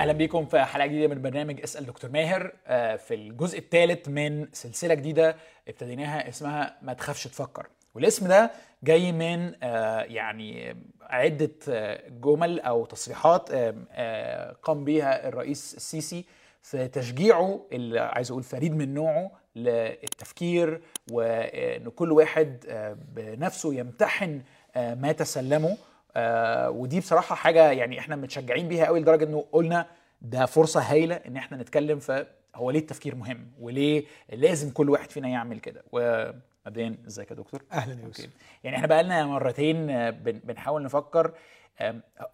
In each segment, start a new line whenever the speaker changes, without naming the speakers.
أهلا بيكم في حلقة جديدة من برنامج اسأل دكتور ماهر. آه، في الجزء الثالث من سلسلة جديدة ابتديناها اسمها ما تخافش تفكر. والاسم ده جاي من آه، يعني عدة آه، جمل أو تصريحات قام بيها الرئيس السيسي في تشجيعه اللي عايز أقول فريد من نوعه للتفكير وإن كل واحد بنفسه يمتحن ما تسلمه. آه، ودي بصراحة حاجة يعني إحنا متشجعين بيها قوي لدرجة إنه قلنا ده فرصة هايلة إن إحنا نتكلم في هو ليه التفكير مهم وليه لازم كل واحد فينا يعمل كده. ومبدئيا إزيك يا دكتور؟
أهلا يا يوسف
يعني إحنا بقالنا مرتين آه، بن- بنحاول نفكر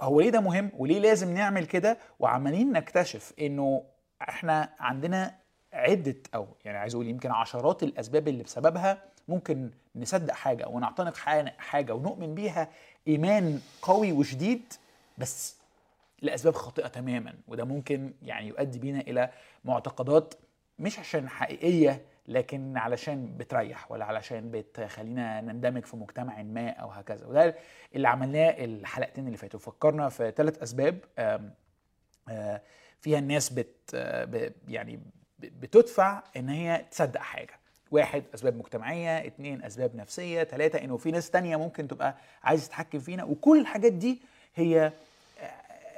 هو ليه ده مهم وليه لازم نعمل كده؟ وعمالين نكتشف إنه إحنا عندنا عدة أو يعني عايز أقول يمكن عشرات الأسباب اللي بسببها ممكن نصدق حاجة أو نعتنق حاجة- حاجة ونؤمن بيها إيمان قوي وشديد بس لأسباب خاطئة تماما وده ممكن يعني يؤدي بينا إلى معتقدات مش عشان حقيقية لكن علشان بتريح ولا علشان بتخلينا نندمج في مجتمع ما أو هكذا. وده اللي عملناه الحلقتين اللي فاتوا. فكرنا في ثلاث أسباب آه، فيها الناس بت آه، يعني بتدفع إن هي تصدق حاجة. واحد أسباب مجتمعية اتنين أسباب نفسية ثلاثة إنه في ناس تانية ممكن تبقى عايز تتحكم فينا. وكل الحاجات دي هي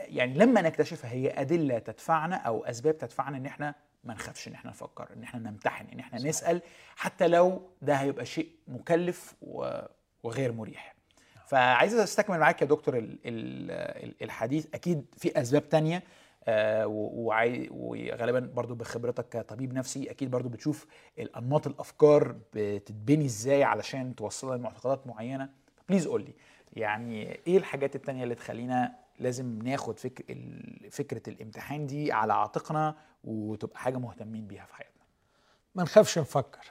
يعني لما نكتشفها هي أدلة تدفعنا أو أسباب تدفعنا إن إحنا ما نخافش إن إحنا نفكر إن إحنا نمتحن إن إحنا
صحيح.
نسأل حتى لو ده هيبقى شيء مكلف وغير مريح. فعايز أستكمل معاك يا دكتور ال- ال- الحديث. أكيد في أسباب تانية آه، وغالبا برضو بخبرتك كطبيب نفسي أكيد برضو بتشوف الأنماط الأفكار بتتبني إزاي علشان توصلنا لمعتقدات معينة. بليز قول لي يعني إيه الحاجات التانية اللي تخلينا لازم ناخد فكر فكرة الامتحان دي على عاتقنا وتبقى حاجة مهتمين بيها في حياتنا؟
ما نخافش نفكر.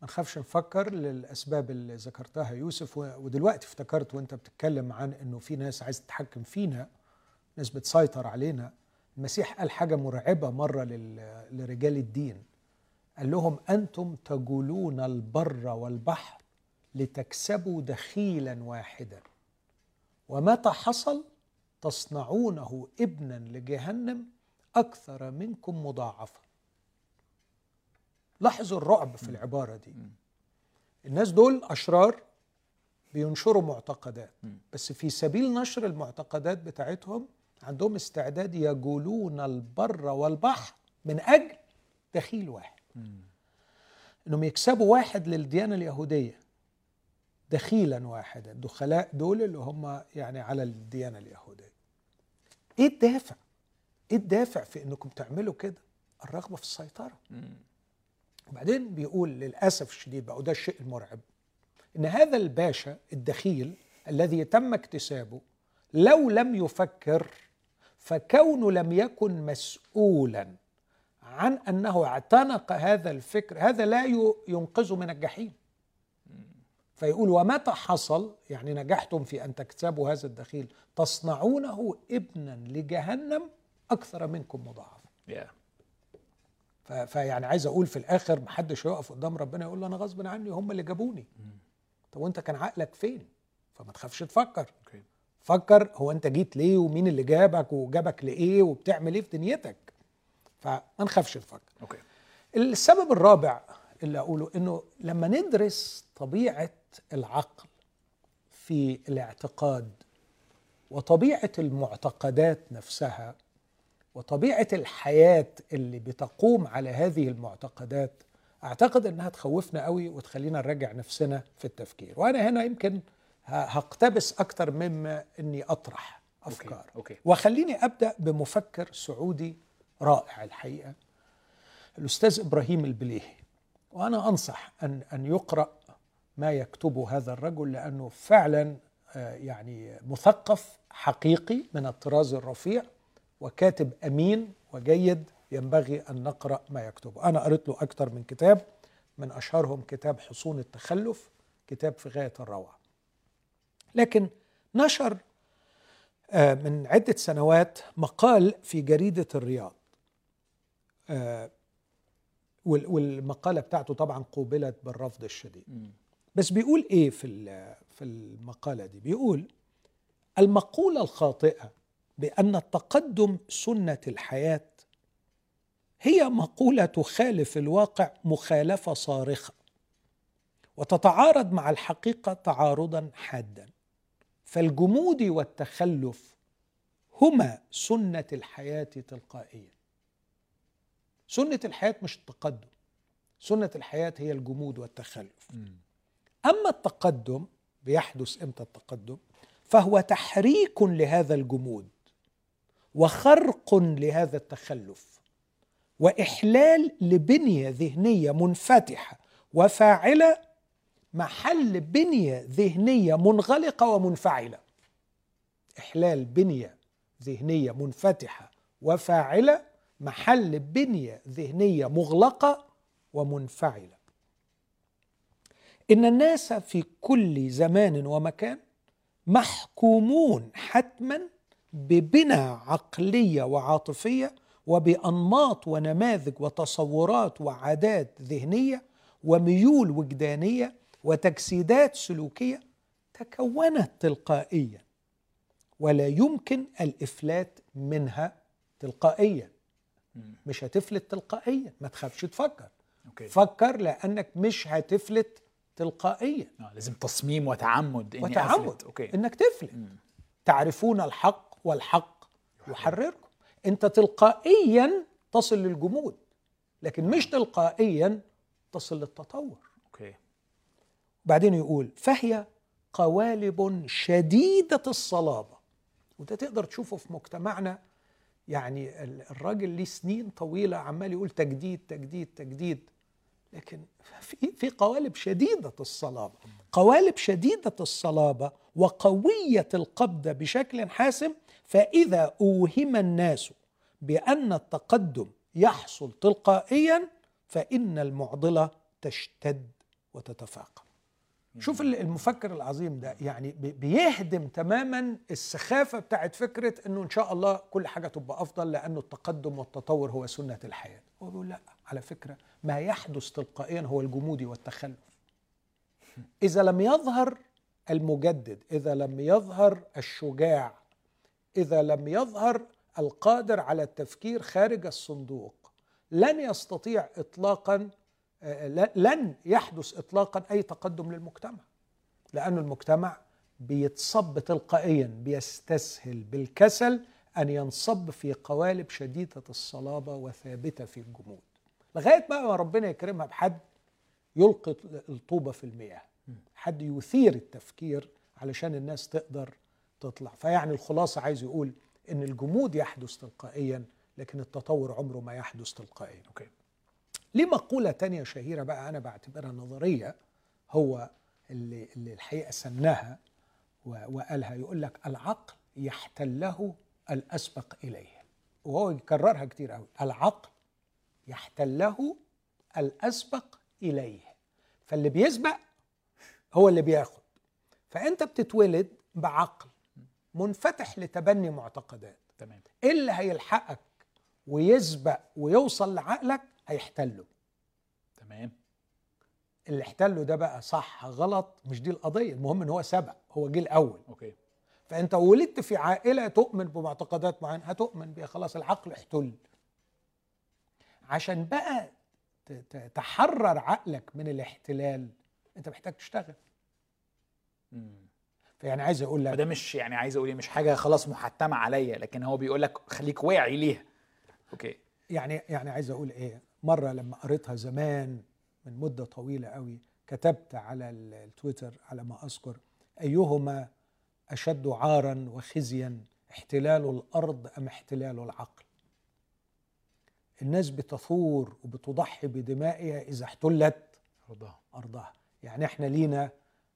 ما نخافش نفكر للأسباب اللي ذكرتها يوسف ودلوقتي افتكرت وأنت بتتكلم عن إنه في ناس عايز تتحكم فينا ناس بتسيطر علينا. المسيح قال حاجة مرعبة مرة لل- لرجال الدين. قال لهم أنتم تجولون البر والبحر لتكسبوا دخيلا واحدا. ومتى حصل؟ تصنعونه ابنا لجهنم أكثر منكم مضاعفا. لاحظوا الرعب في العبارة دي. الناس دول أشرار بينشروا معتقدات. بس في سبيل نشر المعتقدات بتاعتهم عندهم استعداد يجولون البر والبحر من أجل دخيل واحد. إنهم يكسبوا واحد للديانة اليهودية دخيلا واحدا دخلاء دول اللي هم يعني على الديانة اليهودية. إيه الدافع؟ إيه الدافع في إنكم تعملوا كده؟ الرغبة في السيطرة. وبعدين بيقول للأسف الشديد بقى وده الشيء المرعب إن هذا الباشا الدخيل الذي تم اكتسابه لو لم يفكر فكونه لم يكن مسؤولا عن أنه اعتنق هذا الفكر هذا لا ينقذه من الجحيم. فيقول ومتى حصل؟ يعني نجحتم في أن تكسبوا هذا الدخيل. تصنعونه ابنا لجهنم أكثر منكم مضاعفا.
Yeah.
فيعني عايز أقول في الآخر محدش يقف قدام ربنا يقول له أنا غصب عني هم اللي جابوني. طب وأنت كان عقلك فين؟ فما تخافش تفكر.
okay
فكر هو انت جيت ليه ومين اللي جابك وجابك لإيه وبتعمل إيه في دنيتك؟ فما نخافش نفكر.
okay.
السبب الرابع اللي أقوله إنه لما ندرس طبيعة العقل في الاعتقاد وطبيعة المعتقدات نفسها وطبيعة الحياة اللي بتقوم على هذه المعتقدات أعتقد إنها تخوفنا قوي وتخلينا نراجع نفسنا في التفكير. وأنا هنا يمكن هقتبس أكتر مما إني أطرح أفكار.
okay. okay
وخليني أبدأ بمفكر سعودي رائع الحقيقة. الأستاذ إبراهيم البليهي وأنا أنصح ان أن يقرأ ما يكتبه هذا الرجل لأنه فعلا آه، يعني مثقف حقيقي من الطراز الرفيع وكاتب أمين وجيد ينبغي أن نقرأ ما يكتبه. أنا قريت له أكثر من كتاب من أشهرهم كتاب حصون التخلف كتاب في غاية الروعة. لكن نشر آه، من عدة سنوات مقال في جريدة الرياض. آه، وال- والمقالة بتاعته طبعا قوبلت بالرفض الشديد. بس بيقول إيه في في المقالة دي؟ بيقول المقولة الخاطئة بأن التقدم سنة الحياة هي مقولة تخالف الواقع مخالفة صارخة وتتعارض مع الحقيقة تعارضا حادا. فالجمود والتخلف هما سنة الحياة تلقائيا. سنة الحياة مش التقدم. سنة الحياة هي الجمود والتخلف. أما التقدم بيحدث إمتى التقدم؟ فهو تحريك لهذا الجمود وخرق لهذا التخلف وإحلال لبنية ذهنية منفتحة وفاعلة محل بنية ذهنية منغلقة ومنفعلة. إحلال بنية ذهنية منفتحة وفاعلة محل بنية ذهنية مغلقة ومنفعلة. إن الناس في كل زمان ومكان محكومون حتما ببنى عقلية وعاطفية وبأنماط ونماذج وتصورات وعادات ذهنية وميول وجدانية وتجسيدات سلوكية تكونت تلقائيا ولا يمكن الإفلات منها تلقائيا. مش هتفلت تلقائيا ما تخافش تفكر.
okay.
فكر لأنك مش هتفلت تلقائيا.
آه لازم تصميم وتعمد إني
وتعمد
أفلت. okay.
إنك تفلت. تعرفون الحق والحق يحرركم. أنت تلقائيا تصل للجمود لكن مش تلقائيا تصل للتطور.
أوكي.
بعدين يقول فهي قوالب شديدة الصلابة. وده تقدر تشوفه في مجتمعنا. يعني ال- الراجل ليه سنين طويلة عمال يقول تجديد تجديد تجديد. لكن في في قوالب شديدة الصلابة. قوالب شديدة الصلابة وقوية القبضة بشكل حاسم فإذا أوهم الناس بأن التقدم يحصل تلقائيا فإن المعضلة تشتد وتتفاقم. شوف ال- المفكر العظيم ده يعني بي- بيهدم تماما السخافة بتاعت فكرة إنه إن شاء الله كل حاجة تبقى أفضل لأنه التقدم والتطور هو سنة الحياة. هو بيقول لا على فكرة ما يحدث تلقائيا هو الجمود والتخلف. إذا لم يظهر المجدد إذا لم يظهر الشجاع إذا لم يظهر القادر على التفكير خارج الصندوق لن يستطيع اطلاقا ل- لن يحدث اطلاقا أي تقدم للمجتمع لأن المجتمع بيتصب تلقائيا بيستسهل بالكسل أن ينصب في قوالب شديدة الصلابة وثابتة في الجمود. لغاية بقى ما ربنا يكرمها بحد يلقي الطوبة في المياه حد يثير التفكير علشان الناس تقدر تطلع. فيعني الخلاصة عايز يقول إن الجمود يحدث تلقائيا لكن التطور عمره ما يحدث تلقائيا.
أوكي.
ليه مقولة تانية شهيرة بقى أنا بعتبرها نظرية؟ هو اللي, اللي الحقيقة و- وقالها يقول لك العقل يحتله الأسبق إليه. وهو يكررها كتير قوي العقل يحتله الأسبق إليه. فاللي بيسبق هو اللي بياخد. فأنت بتتولد بعقل منفتح لتبني معتقدات.
تمام.
إيه اللي هيلحقك ويسبق ويوصل لعقلك؟ هيحتله
تمام.
اللي احتله ده بقى صح غلط مش دي القضية المهم إن هو سبق هو جه الأول.
أوكي.
فأنت ولدت في عائلة تؤمن بمعتقدات معينة هتؤمن بيها خلاص العقل احتل. عشان بقى تحرر عقلك من الاحتلال أنت محتاج تشتغل.
مم.
فيعني عايز أقول لك
وده مش يعني عايز أقول إيه مش حاجة خلاص محتمة عليا لكن هو بيقول لك خليك واعي ليها. أوكي.
يعني يعني عايز أقول إيه مرة لما قريتها زمان من مدة طويلة قوي كتبت على ال- التويتر على ما أذكر أيهما أشد عارا وخزيا احتلال الأرض أم احتلال العقل؟ الناس بتثور وبتضحي بدمائها إذا احتلت
رضاها
أرضها. يعني إحنا لينا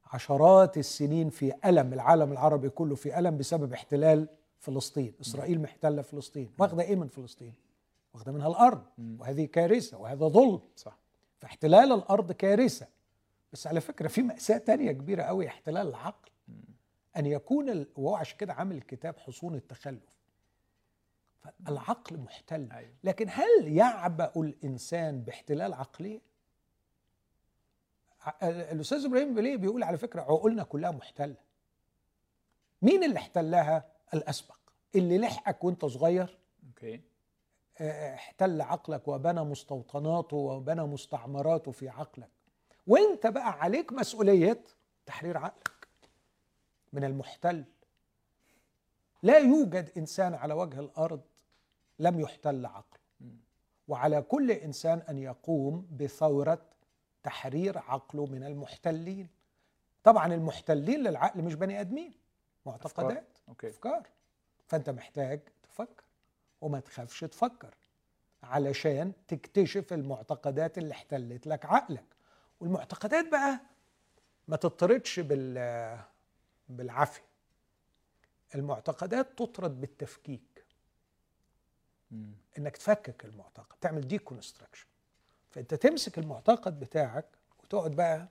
عشرات السنين في ألم العالم العربي كله في ألم بسبب احتلال فلسطين. إسرائيل محتلة فلسطين. واخدة إيه من فلسطين؟ واخدة منها الأرض وهذه كارثة وهذا ظلم.
صح.
فاحتلال الأرض كارثة. بس على فكرة في مأساة تانية كبيرة قوي احتلال العقل. أن يكون ال... وهو عشان كده عامل الكتاب حصون التخلف. فالعقل محتل.
أيوة.
لكن هل يعبأ الإنسان باحتلال عقلية؟ ع- الأستاذ إبراهيم بليه بيقول على فكرة عقولنا كلها محتلة. مين اللي احتلها؟ الأسبق. اللي لحقك وأنت صغير. أوكي. احتل عقلك وبنى مستوطناته وبنى مستعمراته في عقلك. وانت بقى عليك مسؤولية تحرير عقلك من المحتل. لا يوجد إنسان على وجه الأرض لم يحتل عقله. وعلى كل إنسان أن يقوم بثورة تحرير عقله من المحتلين. طبعا المحتلين للعقل مش بني آدمين معتقدات أفكار. فأنت محتاج تفكر. وما تخافش تفكر علشان تكتشف المعتقدات اللي احتلت لك عقلك. والمعتقدات بقى ما تطردش بال بالعافية. المعتقدات تطرد بالتفكيك. إنك تفكك المعتقد تعمل دي كونستراكشن فأنت تمسك المعتقد بتاعك وتقعد بقى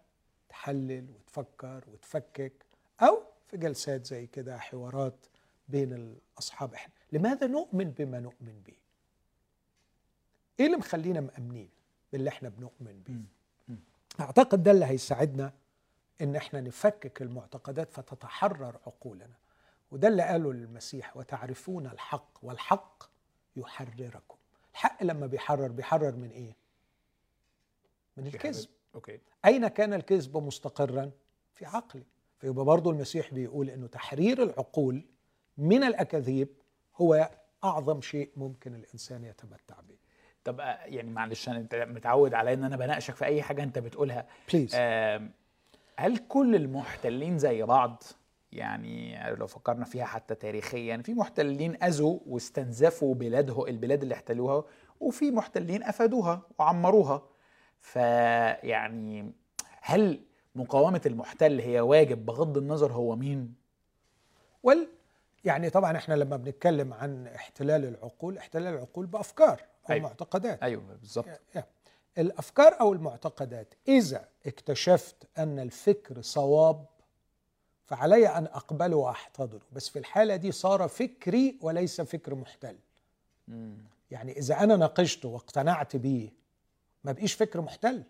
تحلل وتفكر وتفكك أو في جلسات زي كده حوارات بين الأصحاب. إحنا لماذا نؤمن بما نؤمن به؟ إيه اللي مخلينا مأمنين باللي إحنا بنؤمن بيه
مم.
أعتقد ده اللي هيساعدنا إن إحنا نفكك المعتقدات فتتحرر عقولنا. وده اللي قاله المسيح وتعرفون الحق والحق يحرركم. الحق لما بيحرر بيحرر من إيه؟ من الكذب.
أوكي.
أين كان الكذب مستقرا؟ في عقلي. فيبقى برضو المسيح بيقول إنه تحرير العقول من الأكاذيب هو أعظم شيء ممكن الإنسان يتمتع به.
طب آه، يعني معلش أنا أنت متعود على إن أنا بناقشك في أي حاجة أنت بتقولها.
بليز
هل كل المحتلين زي بعض يعني لو فكرنا فيها حتى تاريخيا في محتلين أذوا واستنزفوا بلاده البلاد اللي احتلوها وفي محتلين أفادوها وعمروها؟ فيعني هل مقاومة المحتل هي واجب بغض النظر هو مين؟
وال يعني طبعا إحنا لما بنتكلم عن احتلال العقول احتلال العقول بأفكار أو
أيوة.
معتقدات.
أيوه بالظبط.
الأفكار أو المعتقدات إذا اكتشفت أن الفكر صواب فعلي أن أقبله وأحتضنه. بس في الحالة دي صار فكري وليس فكر محتل.
مم.
يعني إذا أنا ناقشته واقتنعت بيه ما بقيش فكر محتل.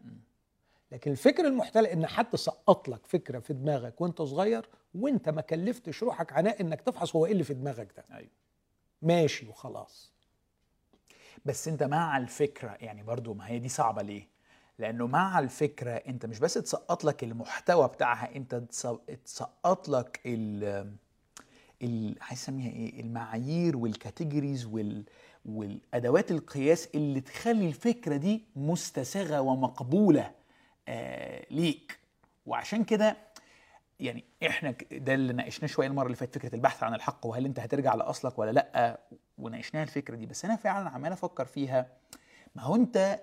لكن الفكر المحتل إن حد سقط لك فكرة في دماغك وأنت صغير وأنت ما كلفتش روحك عناء إنك تفحص هو إيه اللي في دماغك ده.
أيوه.
ماشي وخلاص.
بس أنت مع الفكرة يعني برضو ما هي دي صعبة ليه؟ لأنه مع الفكرة أنت مش بس تسقط لك المحتوى بتاعها أنت تس- تسقط لك ال ال إيه؟ المعايير والكاتيجوريز وال والأدوات القياس اللي تخلي الفكرة دي مستساغة ومقبولة. ليك. وعشان كده يعني إحنا ده اللي ناقشناه شوية المرة اللي فاتت فكرة البحث عن الحق وهل أنت هترجع لأصلك ولا لأ؟ وناقشناها الفكرة دي. بس أنا فعلا عمال أفكر فيها. ما هو أنت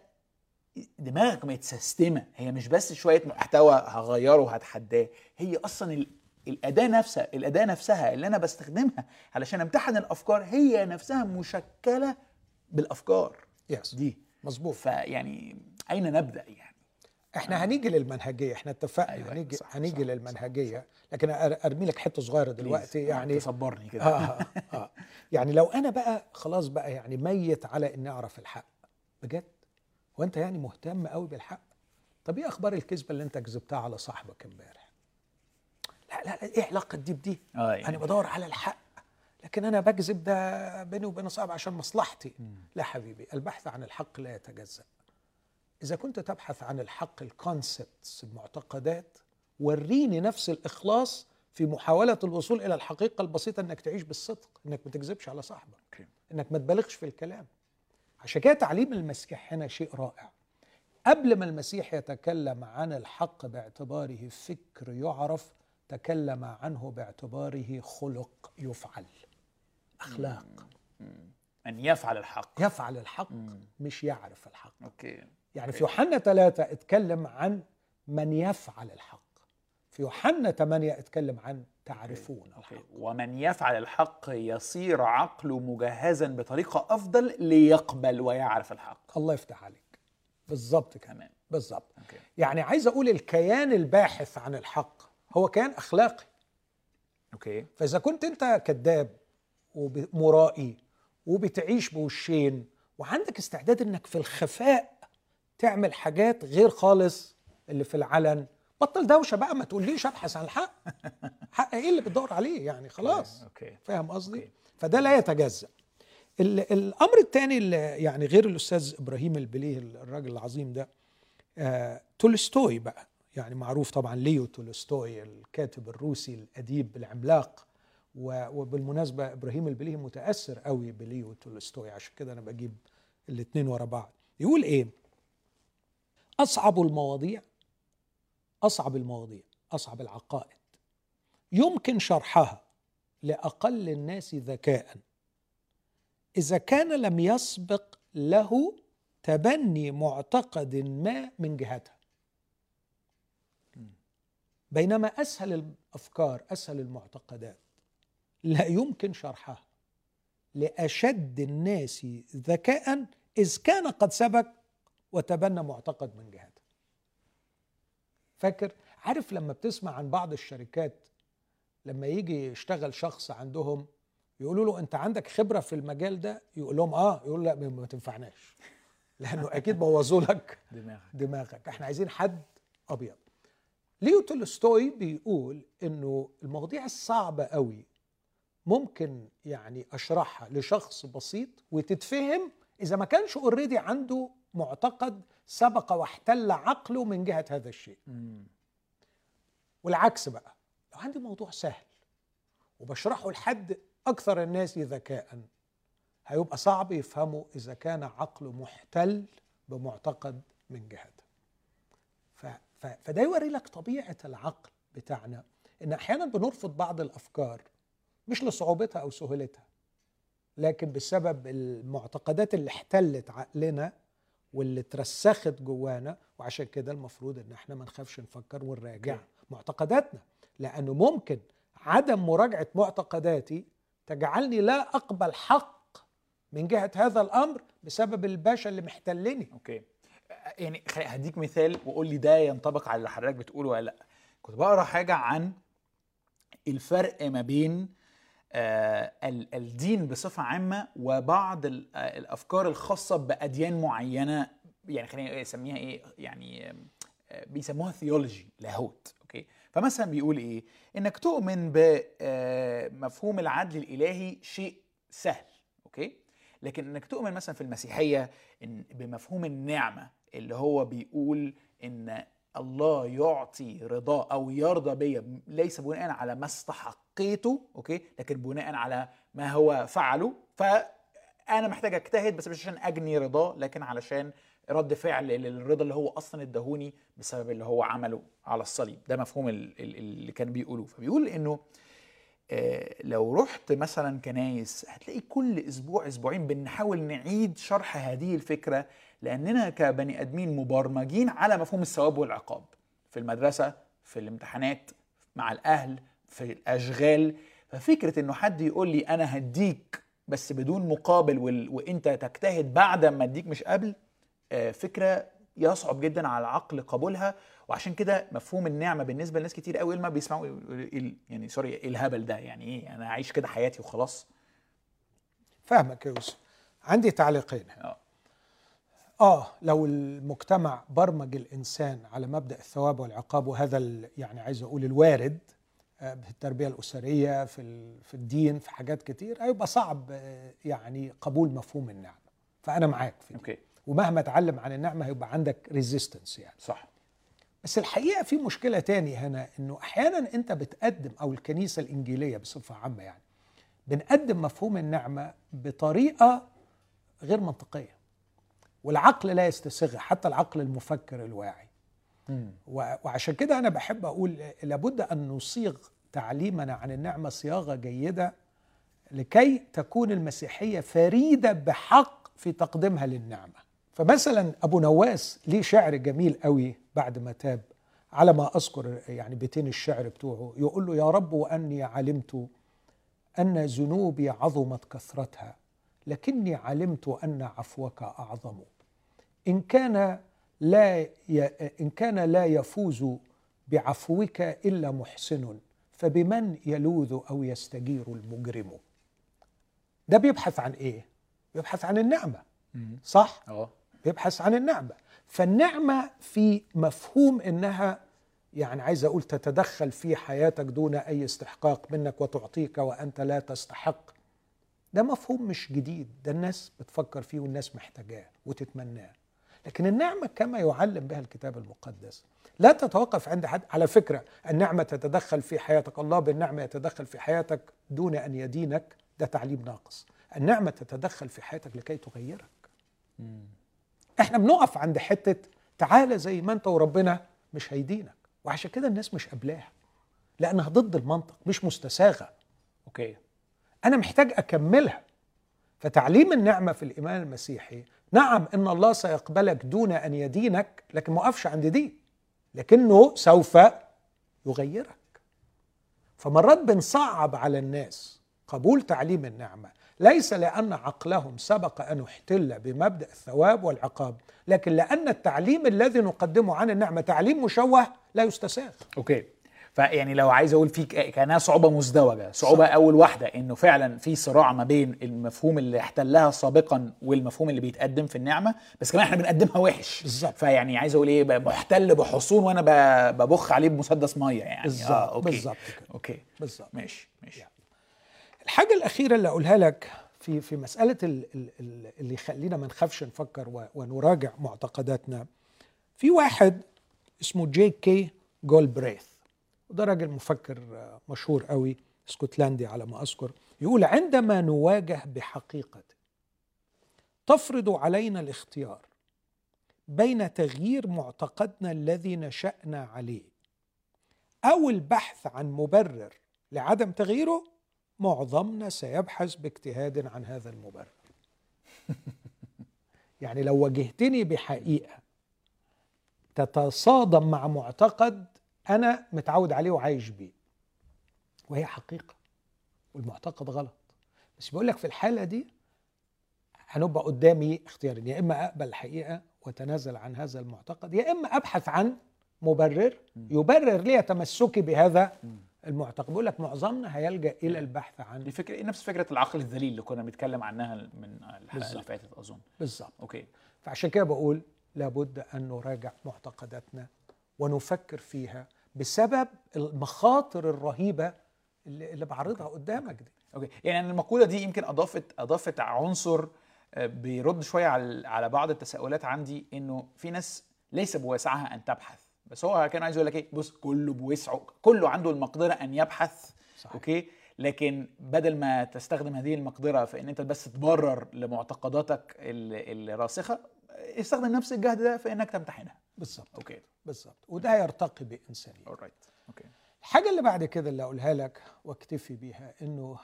دماغك متسيستمة. هي مش بس شوية محتوى هغيره وهتحداه هي أصلا ال- الأداة نفسها الأداة نفسها اللي أنا بستخدمها علشان أمتحن الأفكار هي نفسها مشكلة بالأفكار.
yes
دي.
مظبوط.
فيعني أين نبدأ يعني؟
إحنا هنيجي للمنهجية إحنا اتفقنا
أيوة،
هنيجي
صح،
هنيجي
صح،
للمنهجية. لكن أر- أرمي لك حتة صغيرة دلوقتي
please،
يعني
تصبرني كده.
آه آه يعني لو أنا بقى خلاص بقى يعني ميت على إني أعرف الحق. بجد؟ هو انت يعني مهتم قوي بالحق؟ طب إيه أخبار الكذبة اللي أنت كذبتها على صاحبك إمبارح؟ لا لا لا إيه علاقة دي بدي؟
آه يعني
أنا بدور على الحق. لكن أنا بكذب ده بيني وبين صاحبي عشان مصلحتي. لا حبيبي البحث عن الحق لا يتجزأ. إذا كنت تبحث عن الحق الكونسبتس المعتقدات وريني نفس الإخلاص في محاولة الوصول إلى الحقيقة البسيطة إنك تعيش بالصدق إنك ما تكذبش على صاحبك. إنك ما تبالغش في الكلام. عشان كده تعليم المسيح هنا شيء رائع. قبل ما المسيح يتكلم عن الحق باعتباره فكر يعرف تكلم عنه باعتباره خلق يفعل. أخلاق.
أن يفعل الحق.
يفعل الحق
مم.
مش يعرف الحق.
okay.
يعني في يوحنا ثلاثة اتكلم عن من يفعل الحق. في يوحنا ثمانية اتكلم عن تعرفون
okay.
الحق.
ومن يفعل الحق يصير عقله مجهزا بطريقة أفضل ليقبل ويعرف الحق.
الله يفتح عليك. بالظبط
تمام.
بالظبط يعني عايز أقول الكيان الباحث عن الحق هو كيان أخلاقي.
okay.
فإذا كنت أنت كذاب ومرائي وبتعيش بوشين وعندك استعداد إنك في الخفاء تعمل حاجات غير خالص اللي في العلن. بطل دوشة بقى ما تقوليش أبحث عن الحق حق إيه اللي بتدور عليه؟ يعني خلاص.
okay.
فاهم قصدي. فده لا يتجزأ. ال- الأمر الثاني اللي يعني غير الأستاذ إبراهيم البليهي الراجل العظيم ده آه تولستوي بقى. يعني معروف طبعا ليو تولستوي الكاتب الروسي الأديب العملاق وبالمناسبة إبراهيم البليهي متأثر قوي بليو تولستوي. عشان كده أنا بجيب الاثنين ورا بعض. يقول إيه؟ أصعب المواضيع أصعب المواضيع أصعب العقائد. يمكن شرحها لأقل الناس ذكاء. إذا كان لم يسبق له تبني معتقد ما من جهتها. بينما أسهل الأفكار أسهل المعتقدات لا يمكن شرحها لأشد الناس ذكاء إذ كان قد سبق وتبنى معتقد من جهتها. فاكر؟ عارف لما بتسمع عن بعض الشركات لما يجي يشتغل شخص عندهم يقولوا له انت عندك خبرة في المجال ده؟ يقول لهم آه. يقول لا ما ما تنفعناش. لأنه أكيد بوظوا لك
دماغك.
دماغك. إحنا عايزين حد أبيض. ليو تولستوي بيقول إنه المواضيع الصعبة قوي ممكن يعني أشرحها لشخص بسيط وتتفهم إذا ما كانش already عنده معتقد سبق واحتل عقله من جهة هذا الشيء. والعكس بقى لو عندي موضوع سهل وبشرحه لحد أكثر الناس ذكاء هيبقى صعب يفهمه إذا كان عقله محتل بمعتقد من جهته. ف... ف... فده يوري لك طبيعة العقل بتاعنا. إن أحيانا بنرفض بعض الأفكار مش لصعوبتها أو سهولتها لكن بسبب المعتقدات اللي احتلت عقلنا واللي اترسخت جوانا وعشان كده المفروض إن إحنا ما نخافش نفكر ونراجع. معتقداتنا. لأنه ممكن عدم مراجعة معتقداتي تجعلني لا أقبل حق من جهة هذا الأمر بسبب الباشا اللي محتلني.
أوكي. يعني هديك مثال وقول لي ده ينطبق على اللي حضرتك بتقوله ولا لأ. كنت بقرأ حاجة عن الفرق ما بين الدين بصفة عامة وبعض آه، الأفكار الخاصة بأديان معينة يعني خلينا نسميها إيه؟ يعني آه، بيسموها theology لاهوت okay؟ فمثلا بيقول إيه؟ إنك تؤمن بمفهوم العدل الإلهي شيء سهل okay؟ لكن إنك تؤمن مثلا في المسيحية إن بمفهوم النعمة اللي هو بيقول إن الله يعطي رضاه أو يرضى بيا ليس بناء على ما استحقيته أوكي؟ لكن بناء على ما هو فعله. فانا محتاج أجتهد بس مش عشان أجني رضاه لكن علشان رد فعل للرضا اللي هو أصلا اداهوني بسبب اللي هو عمله على الصليب. ده مفهوم ال- ال- اللي كان بيقولوه فبيقول إنه آه، لو رحت مثلا كنايس هتلاقي كل أسبوع أسبوعين بنحاول نعيد شرح هذه الفكرة لأننا كبني أدمين مبرمجين على مفهوم الثواب والعقاب. في المدرسة في الامتحانات مع الأهل في الأشغال. ففكرة إنه حد يقول لي أنا هديك بس بدون مقابل وال... وإنت تجتهد بعد ما أديك مش قبل آه، فكرة يصعب جدا على العقل قبولها. وعشان كده مفهوم النعمة بالنسبة لناس كتير قوي ما بيسمعوا يعني سوري إيه الهبل ده. يعني إيه؟ أنا عايش كده حياتي وخلاص.
فاهمك يا يوسف. عندي تعليقين.
آه.
آه لو المجتمع برمج الإنسان على مبدأ الثواب والعقاب وهذا يعني عايز أقول الوارد آه، في التربية الأسرية في في الدين في حاجات كتير هيبقى صعب آه، يعني قبول مفهوم النعمة. فأنا معاك في دي.
okay.
ومهما اتعلم عن النعمة هيبقى عندك resistance يعني.
صح.
بس الحقيقة في مشكلة تاني هنا إنه أحيانا أنت بتقدم أو الكنيسة الإنجيلية بصفة عامة يعني بنقدم مفهوم النعمة بطريقة غير منطقية. والعقل لا يستسيغها حتى العقل المفكر الواعي. و- وعشان كده أنا بحب أقول لابد أن نصيغ تعليمنا عن النعمة صياغة جيدة لكي تكون المسيحية فريدة بحق في تقديمها للنعمة. فمثلا أبو نواس ليه شعر جميل قوي بعد ما تاب على ما أذكر يعني بيتين الشعر بتوعه يقول له يا رب وأني علمت أن ذنوبي عظمت كثرتها. لكني علمت أن عفوك أعظم. إن كان لا ي... إن كان لا يفوز بعفوك إلا محسن فبمن يلوذ أو يستجير المجرم؟ ده بيبحث عن إيه؟ بيبحث عن النعمة. صح؟
آه.
بيبحث عن النعمة. فالنعمة في مفهوم إنها يعني عايز أقول تتدخل في حياتك دون أي استحقاق منك وتعطيك وأنت لا تستحق ده مفهوم مش جديد ده الناس بتفكر فيه والناس محتاجاه وتتمناه. لكن النعمة كما يعلم بها الكتاب المقدس لا تتوقف عند حد. على فكرة النعمة تتدخل في حياتك. الله بالنعمة يتدخل في حياتك دون أن يدينك. ده تعليم ناقص. النعمة تتدخل في حياتك لكي تغيرك. إحنا بنقف عند حتة تعالى زي ما أنت وربنا مش هيدينك. وعشان كده الناس مش قابلاها. لأنها ضد المنطق مش مستساغة.
أوكي.
أنا محتاج أكملها. فتعليم النعمة في الإيمان المسيحي نعم إن الله سيقبلك دون أن يدينك لكن ما وقفش عند دي. لكنه سوف يغيرك. فمرات بنصعب على الناس قبول تعليم النعمة. ليس لأن عقلهم سبق أن احتل بمبدأ الثواب والعقاب لكن لأن التعليم الذي نقدمه عن النعمة تعليم مشوه لا يستساغ.
okay. فيعني لو عايز أقول في كأنها صعوبة مزدوجة. صعوبة أول واحدة إنه فعلا في صراع ما بين المفهوم اللي احتلها سابقا والمفهوم اللي بيتقدم في النعمة بس كمان إحنا بنقدمها وحش.
بالظبط.
فيعني عايز أقول إيه محتل بحصون وأنا ببخ عليه بمسدس مية يعني.
بالظبط،
آه okay.
بالظبط.
OK.
بالظبط.
ماشي ماشي.
الحاجة الأخيرة اللي أقولها لك في في ال- اللي يخلينا ما نخافش نفكر ونراجع معتقداتنا في واحد اسمه جي كي جالبريث. وده راجل مفكر مشهور قوي اسكتلندي على ما أذكر يقول عندما نواجه بحقيقة تفرض علينا الاختيار بين تغيير معتقدنا الذي نشأنا عليه أو البحث عن مبرر لعدم تغييره معظمنا سيبحث باجتهاد عن هذا المبرر. يعني لو واجهتني بحقيقة تتصادم مع معتقد أنا متعود عليه وعايش بيه. وهي حقيقة. والمعتقد غلط. بس بيقول لك في الحالة دي هنبقى قدامي اختيارين. يا إما أقبل الحقيقة وتنازل عن هذا المعتقد يا إما أبحث عن مبرر يبرر لي تمسكي بهذا المعتقد. بيقول لك معظمنا هيلجأ إلى البحث عن
دي فكره نفس فكرة العقل الذليل اللي كنا بنتكلم عنها من الحلقة اللي. فاتت أظن.
بالظبط.
OK.
فعشان كده بقول لابد أن نراجع معتقداتنا ونفكر فيها بسبب المخاطر الرهيبة اللي, اللي بعرضها قدامك دي.
أوكي. يعني المقولة دي يمكن اضافت أضافت عنصر آه، بيرد شوية على على بعض التساؤلات عندي إنه في ناس ليس بوسعها أن تبحث. بس هو كان عايز يقول لك إيه؟ بص كله بوسعه كله عنده المقدرة أن يبحث.
صحيح.
OK؟ لكن بدل ما تستخدم هذه المقدرة في ان أنت بس تبرر لمعتقداتك ال- الراسخة استخدم نفس الجهد ده في إنك تمتحنها.
بالظبط.
OK.
بالظبط. وده هيرتقي بإنسانية.
Alright OK
الحاجة اللي بعد كده اللي أقولها لك واكتفي بيها إنه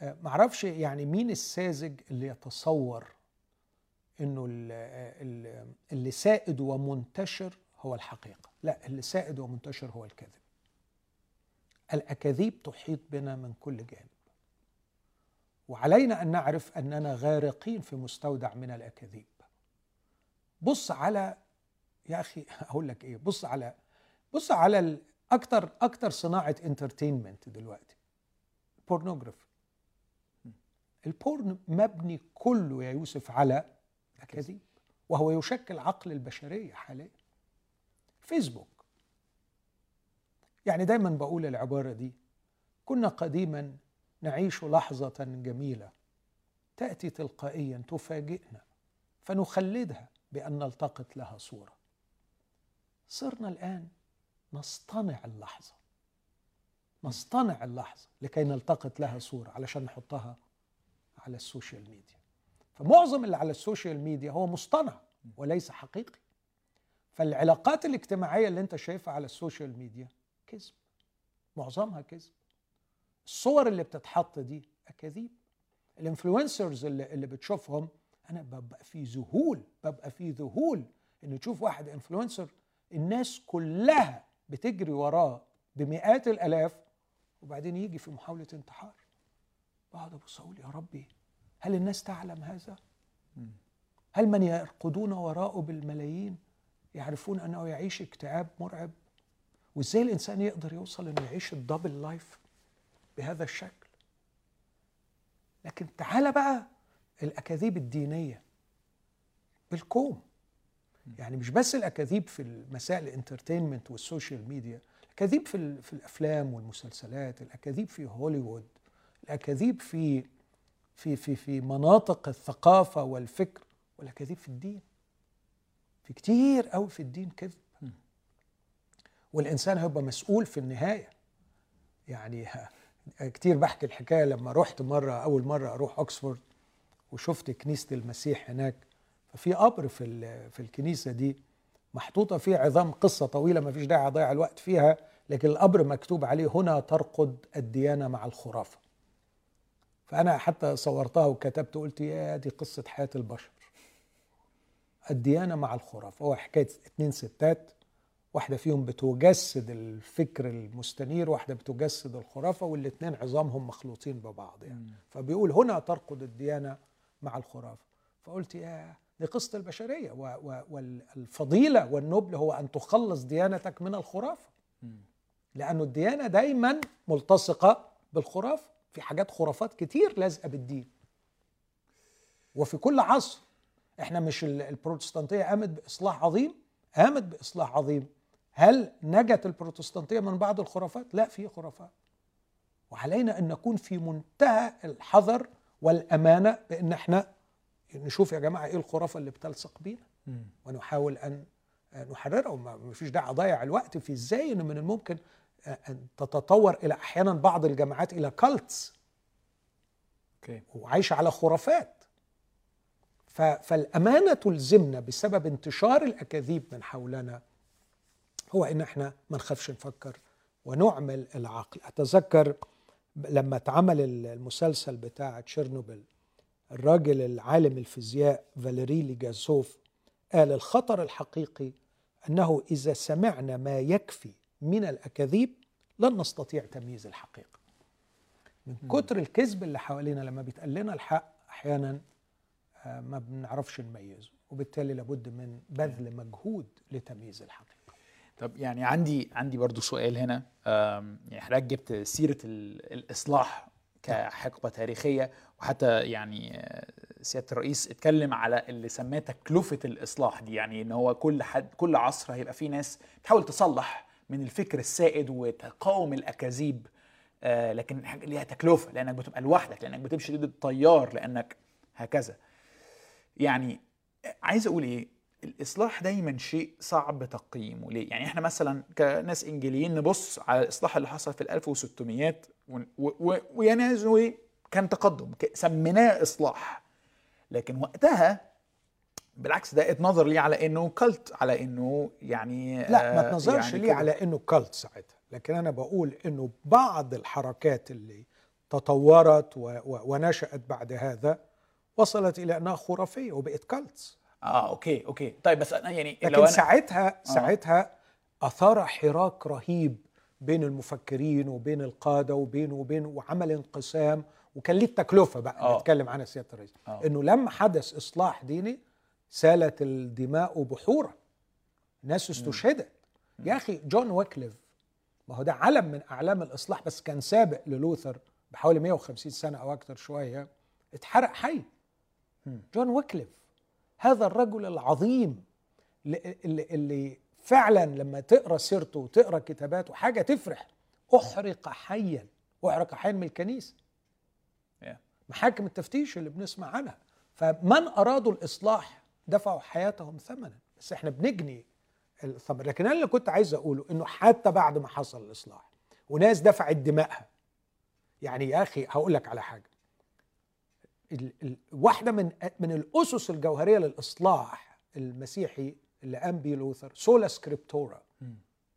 آه، معرفش يعني مين الساذج اللي يتصور إنه ال- ال- اللي سائد ومنتشر هو الحقيقة. لا اللي سائد ومنتشر هو الكذب الأكاذيب تحيط بنا من كل جانب. وعلينا أن نعرف أننا غارقين في مستودع من الأكاذيب. بص على يا أخي أقول لك إيه بص على بص على أكتر أكتر صناعة entertainment دلوقتي pornography البورن مبني كله يا يوسف على اكاذيب وهو يشكل عقل البشرية حاليا. فيسبوك يعني دايما بقول العبارة دي كنا قديما نعيش لحظة جميلة تأتي تلقائيا تفاجئنا فنخلدها. بأن نلتقط لها صورة. صرنا الآن نصطنع اللحظة. نصطنع اللحظة لكي نلتقط لها صورة علشان نحطها على ال social media. فمعظم اللي على ال social media هو مصطنع وليس حقيقي. فالعلاقات الاجتماعية اللي انت شايفها على ال social media كذب. معظمها كذب. الصور اللي بتتحط دي أكاذيب. ال influencers اللي, اللي بتشوفهم أنا ببقى في ذهول ببقى في ذهول ان تشوف واحد influencer الناس كلها بتجري وراه بمئات الآلاف وبعدين يجي في محاولة انتحار بقعد أبص أقول يا ربي هل الناس تعلم هذا؟ هل من يرقدون وراءه بالملايين يعرفون أنه يعيش اكتئاب مرعب؟ وإزاي الإنسان يقدر يوصل إنه يعيش الدبل لايف بهذا الشكل؟ لكن تعالى بقى الأكاذيب الدينية بالكوم يعني مش بس الأكاذيب في المسائل ال entertainment وال social media الأكاذيب في في الأفلام والمسلسلات الأكاذيب في هوليوود الأكاذيب في في في في مناطق الثقافة والفكر والأكاذيب في الدين. في كتير قوي في الدين كذب. والإنسان هيبقى مسؤول في النهاية. يعني كتير بحكي الحكاية لما رحت مرة أول مرة أروح أوكسفورد وشفت كنيسة المسيح هناك ففي قبر في في الكنيسة دي محطوطة فيه عظام قصة طويلة ما فيش داعي أضيع الوقت فيها لكن القبر مكتوب عليه هنا ترقد الديانة مع الخرافة. فأنا حتى صورتها وكتبت قلت يا دي قصة حياة البشر. الديانة مع الخرافة هو حكاية اتنين ستات واحدة فيهم بتجسد الفكر المستنير واحدة بتجسد الخرافة والاثنين عظامهم مخلوطين ببعض يعني. فبيقول هنا ترقد الديانة مع الخرافة. فقلت يا دي قصة البشرية والفضيلة والنبل هو أن تخلص ديانتك من الخرافة. لأنه الديانة دايما ملتصقة بالخرافة. في حاجات خرافات كتير لازقة بالدين. وفي كل عصر. إحنا مش ال- البروتستانتية قامت بإصلاح عظيم؟ قامت بإصلاح عظيم. هل نجت البروتستانتية من بعض الخرافات؟ لا في خرافات. وعلينا أن نكون في منتهى الحذر والأمانة بأن إحنا نشوف يا جماعة إيه الخرافة اللي بتلصق بينا. ونحاول أن نحررها. ما فيش داعي أضيع الوقت في إزاي إنه من الممكن أن تتطور إلى أحيانا بعض الجماعات إلى cults
OK.
وعايشة على خرافات. فالأمانة تلزمنا بسبب انتشار الأكاذيب من حولنا هو إن إحنا ما نخافش نفكر ونعمل العقل. أتذكر لما اتعمل المسلسل بتاع تشيرنوبل الراجل العالم الفيزياء فاليري ليجازوف قال الخطر الحقيقي أنه إذا سمعنا ما يكفي من الأكاذيب لن نستطيع تمييز الحقيقة. من كتر الكذب اللي حوالينا لما بيتقال لنا الحق أحيانا آه، ما بنعرفش نميزه وبالتالي لابد من بذل مجهود لتمييز الحقيقة.
طب يعني عندي عندي برضو سؤال هنا. يعني حضرتك جبت سيرة ال- الإصلاح كحقبة تاريخية وحتى يعني آه، سيادة الرئيس اتكلم على اللي سماه تكلفة الإصلاح دي. يعني إن هو كل حد كل عصر هيبقى فيه ناس بتحاول تصلح من الفكر السائد وتقاوم الأكاذيب. آه، لكن حاجة ليها تكلفة لأنك بتبقى لوحدك لأنك بتمشي ضد التيار لأنك هكذا. يعني عايز أقول إيه؟ الإصلاح دايما شيء صعب تقييمه. ليه؟ يعني إحنا مثلا كناس إنجيليين نبص على الإصلاح اللي حصل في ال 1600 ون- و- و- كان تقدم سميناه إصلاح. لكن وقتها بالعكس ده اتنظر ليه على إنه كلت على إنه يعني
لا ما
آه،
تنظرش
يعني
ليه. على إنه كالت ساعتها. لكن أنا بقول إنه بعض الحركات اللي تطورت و و ونشأت بعد هذا وصلت إلى أنها خرافية وبقت كالتس
آه أوكي أوكي. طيب بس أنا يعني لو
لكن
أنا
ساعتها ساعتها أثار حراك رهيب بين المفكرين وبين القادة وبين وبين وعمل انقسام وكان ليه التكلفة بقى
آه.
نتكلم عنها سيادة الرئيس.
آه.
إنه لما حدث إصلاح ديني سالت الدماء بحور ناس استشهدت. يا أخي جون ويكليف ما هو ده علم من أعلام الإصلاح بس كان سابق للوثر بحوالي 150 سنة أو أكثر شوية اتحرق حي. جون ويكليف. هذا الرجل العظيم اللي, اللي, فعلا لما تقرأ سيرته وتقرأ كتاباته حاجة تفرح. أحرق حيا. أحرق حيا من
الكنيسة.
محاكم التفتيش اللي بنسمع عنها. فمن أرادوا الإصلاح دفعوا حياتهم ثمنا. بس إحنا بنجني الثمن لكن أنا اللي كنت عايز أقوله إنه حتى بعد ما حصل الإصلاح وناس دفعت دمائها. يعني يا أخي هقول لك على حاجة. واحدة من من الأسس الجوهرية للإصلاح المسيحي اللي قام بيه لوثر سولا سكريبتورا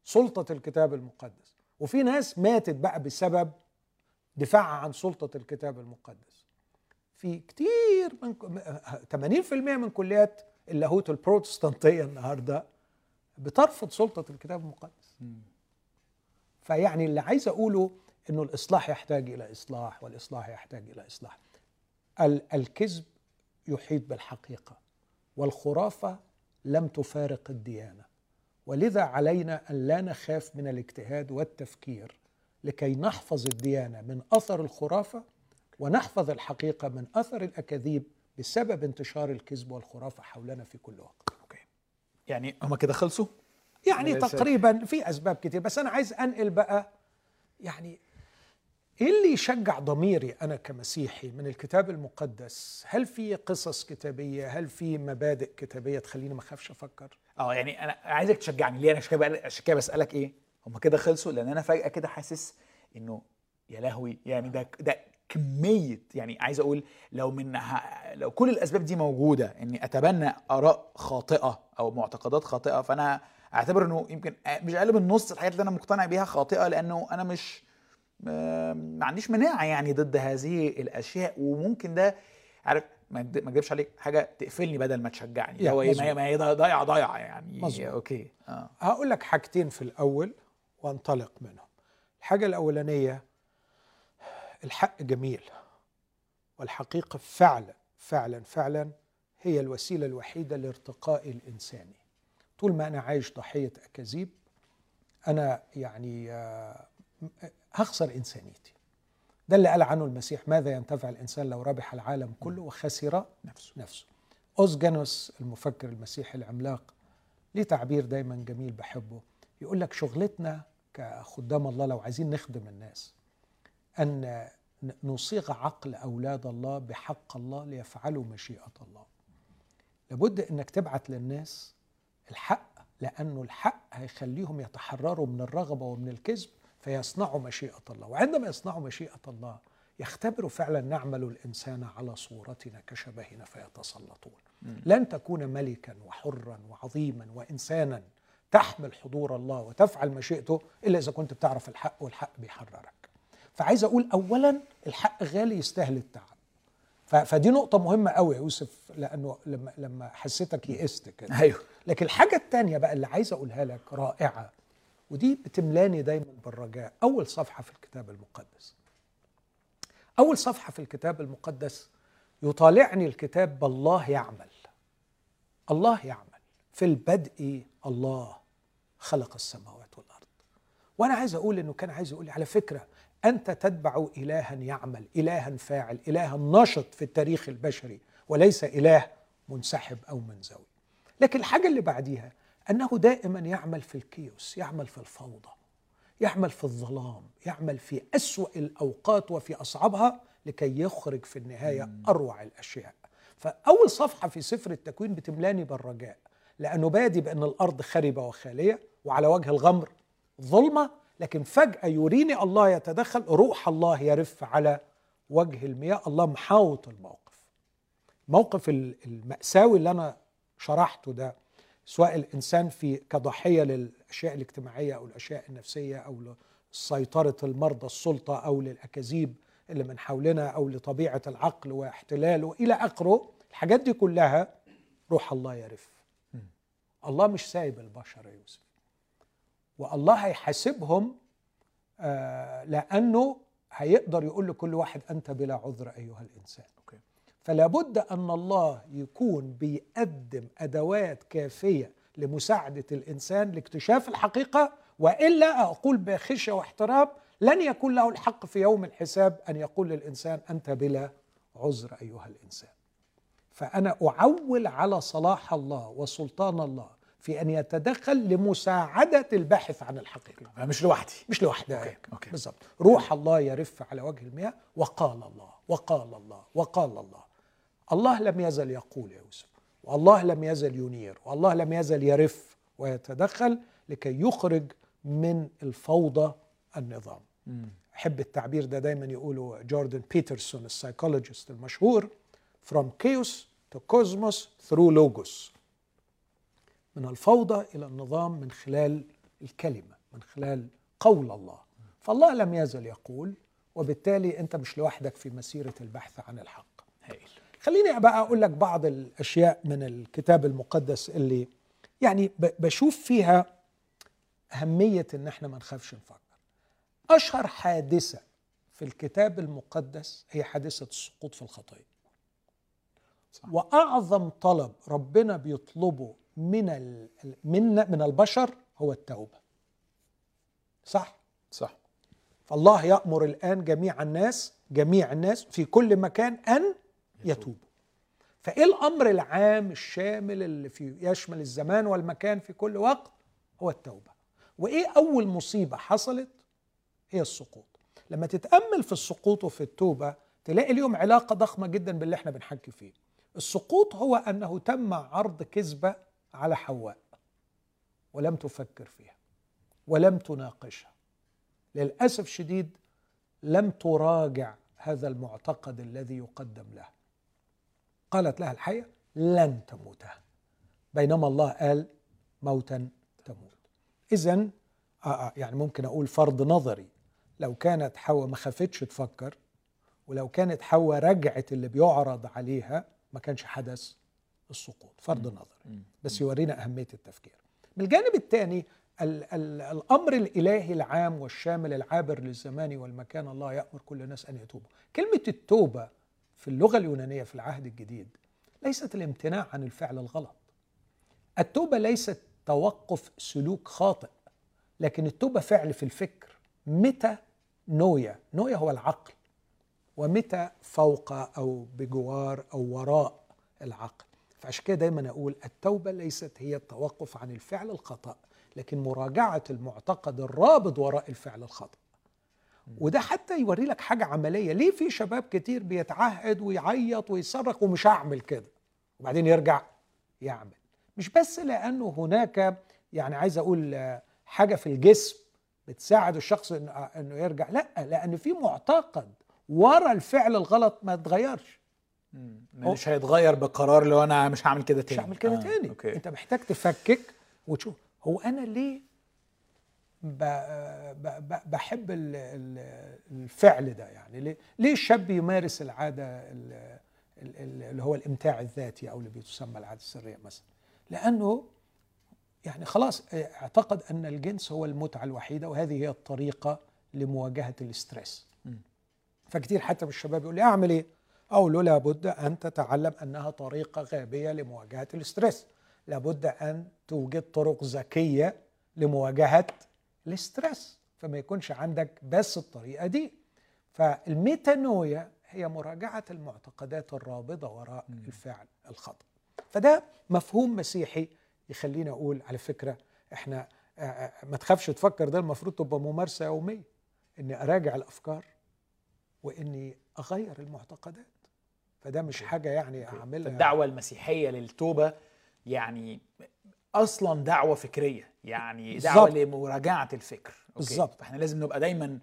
سلطة الكتاب المقدس. وفي ناس ماتت بقى بسبب دفاعها عن سلطة الكتاب المقدس. في كتير من 80% من كليات اللاهوت البروتستانتية النهارده بترفض سلطة الكتاب المقدس. فيعني اللي عايز أقوله إنه الإصلاح يحتاج إلى إصلاح والإصلاح يحتاج إلى إصلاح. الكذب يحيط بالحقيقة والخرافة لم تفارق الديانة. ولذا علينا أن لا نخاف من الاجتهاد والتفكير لكي نحفظ الديانة من أثر الخرافة ونحفظ الحقيقة من أثر الأكاذيب بسبب انتشار الكذب والخرافة حولنا في كل وقت.
أوكي. يعني هما كده خلصوا؟
يعني. تقريبا في أسباب كتير بس أنا عايز أنقل بقى يعني إيه اللي يشجع ضميري أنا كمسيحي من الكتاب المقدس؟ هل في قصص كتابية؟ هل في مبادئ كتابية تخليني ما أخافش أفكر؟
آه يعني أنا عايزك تشجعني. ليه؟ أنا عشان كده بسألك إيه؟ هما كده خلصوا؟ لأن أنا فجأة كده حاسس إنه يا لهوي يعني ده ده كمية يعني عايز أقول لو من لو كل الأسباب دي موجودة إني أتبنى آراء خاطئة أو معتقدات خاطئة فأنا أعتبر إنه يمكن مش أقل من نص الحاجات اللي أنا مقتنع بيها خاطئة لأنه أنا مش ما عنديش مناعة يعني ضد هذه الأشياء وممكن ده عارف ما اكذبش عليك حاجة تقفلني بدل ما تشجعني. هو إيه ما. هي ضايعة ضايعة يعني.
مظبوط.
أوكي. آه.
هقول لك حاجتين في الأول وانطلق منهم. الحاجة الأولانية الحق جميل والحقيقة فعلا فعلا فعلا هي الوسيلة الوحيدة لارتقاء الانساني طول ما أنا عايش ضحية أكاذيب أنا يعني آه، هخسر إنسانيتي. ده اللي قال عنه المسيح ماذا ينتفع الإنسان لو ربح العالم كله وخسر
نفسه.
نفسه. أوزجانوس المفكر المسيحي العملاق ليه تعبير دايما جميل بحبه؟ يقول لك شغلتنا كخدام الله لو عايزين نخدم الناس أن نصيغ عقل أولاد الله بحق الله ليفعلوا مشيئة الله. لابد أنك تبعت للناس الحق لأنه الحق هيخليهم يتحرروا من الرغبة ومن الكذب فيصنعوا مشيئة الله. وعندما يصنعوا مشيئة الله يختبروا فعلا نعمل الإنسان على صورتنا كشبهنا فيتسلطون. لن تكون ملكا وحرا وعظيما وإنسانا تحمل حضور الله وتفعل مشيئته إلا إذا كنت بتعرف الحق والحق بيحررك. فعايز أقول أولا الحق غالي يستاهل التعب. فدي نقطة مهمة قوي يا يوسف لأنه لما لما حسيتك يئست كده.
أيوه.
لكن الحاجة التانية بقى اللي عايز أقولها لك رائعة ودي بتملاني دايما بالرجاء. أول صفحة في الكتاب المقدس. أول صفحة في الكتاب المقدس يطالعني الكتاب بالله يعمل. الله يعمل. في البدء الله خلق السماوات والأرض. وأنا عايز أقول إنه كان عايز يقول على فكرة أنت تتبع إلها يعمل إلها فاعل إلها نشط في التاريخ البشري وليس إله منسحب أو منزوي. لكن الحاجة اللي بعديها أنه دائما يعمل في الكيوس يعمل في الفوضى يعمل في الظلام يعمل في أسوأ الأوقات وفي أصعبها لكي يخرج في النهاية أروع الأشياء. فأول صفحة في سفر التكوين بتملاني بالرجاء لأنه بادي بأن الأرض خربة وخالية وعلى وجه الغمر ظلمة لكن فجأة يريني الله يتدخل روح الله يرف على وجه المياه الله محاوط الموقف. موقف ال- المأساوي اللي أنا شرحته ده سواء الإنسان في كضحية للأشياء الاجتماعية أو الأشياء النفسية أو لسيطرة المرضى السلطة أو للأكاذيب اللي من حولنا أو لطبيعة العقل واحتلاله إلى آخره الحاجات دي كلها روح الله يرف. الله مش سايب البشر يا يوسف. والله هيحاسبهم آه لأنه هيقدر يقول لكل واحد أنت بلا عذر أيها الإنسان.
أوكي
فلا بد أن الله يكون بيقدم أدوات كافية لمساعدة الإنسان لاكتشاف الحقيقة وإلا أقول بخشية واحترام لن يكون له الحق في يوم الحساب أن يقول للإنسان أنت بلا عذر أيها الإنسان. فأنا أعول على صلاح الله وسلطان الله في أن يتدخل لمساعدة الباحث عن الحقيقة.
أنا مش لوحدي.
مش لوحدها
OK، OK.
بالظبط روح الله يرف على وجه المياه وقال الله وقال الله وقال الله. الله لم يزل يقول يا يوسف والله لم يزل ينير والله لم يزل يرف ويتدخل لكي يخرج من الفوضى النظام. أحب التعبير ده دايما يقوله جوردن بيترسون ال psychologist المشهور from chaos to cosmos through logos. من الفوضى إلى النظام من خلال الكلمة من خلال قول الله. فالله لم يزل يقول وبالتالي أنت مش لوحدك في مسيرة البحث عن الحق.
هايل.
خليني بقى أقول لك بعض الأشياء من الكتاب المقدس اللي يعني بشوف فيها أهمية إن إحنا ما نخافش نفكر. أشهر حادثة في الكتاب المقدس هي حادثة السقوط في الخطيه
صح.
وأعظم طلب ربنا بيطلبه من من من البشر هو التوبة. صح؟
صح.
فالله يأمر الآن جميع الناس جميع الناس في كل مكان أن يتوبوا فإيه الأمر العام الشامل اللي في يشمل الزمان والمكان في كل وقت؟ هو التوبة. وإيه أول مصيبة حصلت؟ هي السقوط. لما تتأمل في السقوط وفي التوبة تلاقي اليوم علاقة ضخمة جدا باللي إحنا بنحكي فيه. السقوط هو أنه تم عرض كذبة على حواء ولم تفكر فيها ولم تناقشها. للأسف شديد لم تراجع هذا المعتقد الذي يقدم لها قالت لها الحية لن تموتا بينما الله قال موتا تموت. إذا آه آه يعني ممكن أقول فرض نظري. لو كانت حواء ما خافتش تفكر ولو كانت حواء رجعت اللي بيعرض عليها ما كانش حدث السقوط. فرض نظري. بس يورينا أهمية التفكير. من الجانب الثاني ال ال الأمر الإلهي العام والشامل العابر للزمان والمكان الله يأمر كل الناس أن يتوبوا. كلمة التوبة في اللغة اليونانية في العهد الجديد ليست الامتناع عن الفعل الغلط. التوبة ليست توقف سلوك خاطئ لكن التوبة فعل في الفكر. متى نويا؟ نويا هو العقل. ومتى فوق أو بجوار أو وراء العقل. فعشان كده دايما أقول التوبة ليست هي التوقف عن الفعل الخطأ لكن مراجعة المعتقد الرابط وراء الفعل الخطأ. وده حتى يوري لك حاجة عملية. ليه في شباب كتير بيتعهد ويعيط ويصرخ ومش هعمل كده؟ وبعدين يرجع يعمل. مش بس لأنه هناك يعني عايز أقول حاجة في الجسم بتساعد الشخص إنه يرجع. لأ لأن في معتقد ورا الفعل الغلط ما اتغيرش
مش هيتغير بقرار لو أنا مش هعمل كده تاني
مش هعمل كده آه. تاني. أوكي. أنت محتاج تفكك وتشوف هو أنا ليه بحب الفعل ده يعني. ليه الشاب يمارس العادة اللي هو الإمتاع الذاتي أو اللي بتسمى العادة السرية مثلا؟ لأنه يعني خلاص أعتقد أن الجنس هو المتعة الوحيدة وهذه هي الطريقة لمواجهة ال stress فكتير حتى من الشباب يقول لي أعمل إيه؟ أقول له لابد أن تتعلم أنها طريقة غبية لمواجهة ال stress لابد أن توجد طرق ذكية لمواجهة ال stress فما يكونش عندك بس الطريقة دي. فال metanoia هي مراجعة المعتقدات الرابضة وراء م. الفعل الخطأ. فده مفهوم مسيحي يخليني أقول على فكرة إحنا ما تخافش تفكر ده المفروض تبقى ممارسة يومية. إني أراجع الأفكار وإني أغير المعتقدات. فده مش حاجة يعني أعملها.
الدعوه المسيحية للتوبة يعني أصلا دعوة فكرية يعني دعوة بالزبط. لمراجعة الفكر.
بالظبط
إحنا لازم نبقى دايما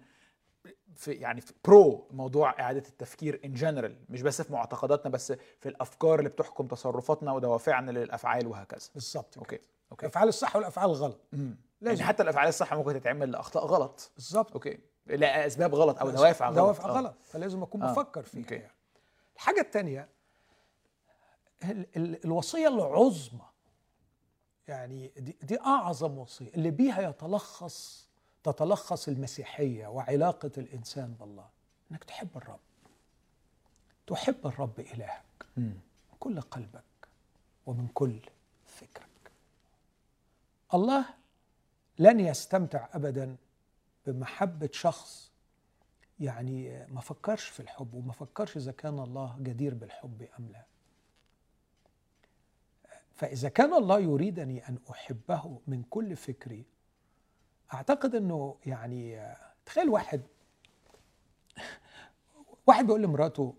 في يعني في برو موضوع إعادة التفكير ان جنرال مش بس في معتقداتنا بس في الأفكار اللي بتحكم تصرفاتنا ودوافعنا للأفعال وهكذا.
بالظبط
OK؟
OK. الأفعال الصح والأفعال الغلط
لازم يعني حتى الأفعال الصح ممكن تتعمل لأخطاء غلط.
بالظبط
OK؟ لأسباب غلط أو دوافع غلط.
دوافع غلط. فلازم أكون آه. بفكر فيها. يعني. الحاجة الثانية ال ال الوصية العظمى يعني دي, دي أعظم وصية. اللي بيها يتلخص تتلخص المسيحية وعلاقة الإنسان بالله إنك تحب الرب. تحب الرب إلهك. من كل قلبك ومن كل فكرك. الله لن يستمتع ابدا بمحبة شخص يعني ما فكرش في الحب وما فكرش إذا كان الله جدير بالحب أم لا. فإذا كان الله يريدني أن أحبه من كل فكري أعتقد أنه يعني تخيل واحد واحد بيقول لمراته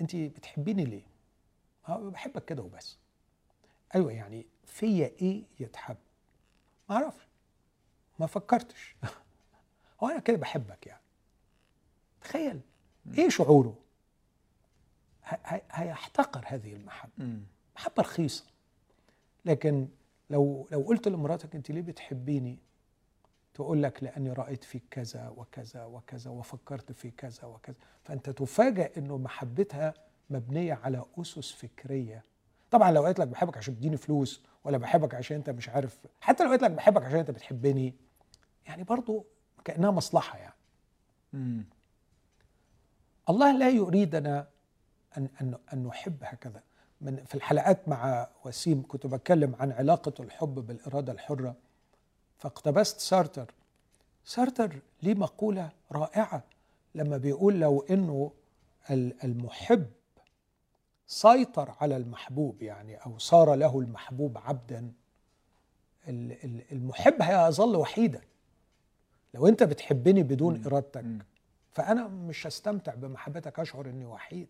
أنت بتحبيني ليه؟ بحبك كده وبس. أيوة يعني فيا إيه يتحب؟ ما أعرفش ما فكرتش. هو أنا كده بحبك يعني. تخيل إيه شعوره؟ هيحتقر هذه المحبة. محبة رخيصة. لكن لو لو قلت لمراتك انت ليه بتحبيني؟ تقول لك لأني رأيت فيك كذا وكذا وكذا وفكرت في كذا وكذا. فأنت تفاجئ إنه محبتها مبنية على أسس فكرية. طبعا لو قالت لك بحبك عشان تديني فلوس ولا بحبك عشان أنت مش عارف حتى لو قالت لك بحبك عشان أنت بتحبني يعني برضو كأنها مصلحة يعني.
مم.
الله لا يريدنا أن أن أن نحب هكذا. من في الحلقات مع وسيم كنت بتكلم عن علاقة الحب بالإرادة الحرة. فاقتبست سارتر. سارتر ليه مقولة رائعة لما بيقول لو إنه المحب سيطر على المحبوب يعني أو صار له المحبوب عبدا ال- ال- المحب هيظل وحيدا. لو أنت بتحبني بدون
مم.
فأنا مش هستمتع بمحبتك أشعر إني وحيد.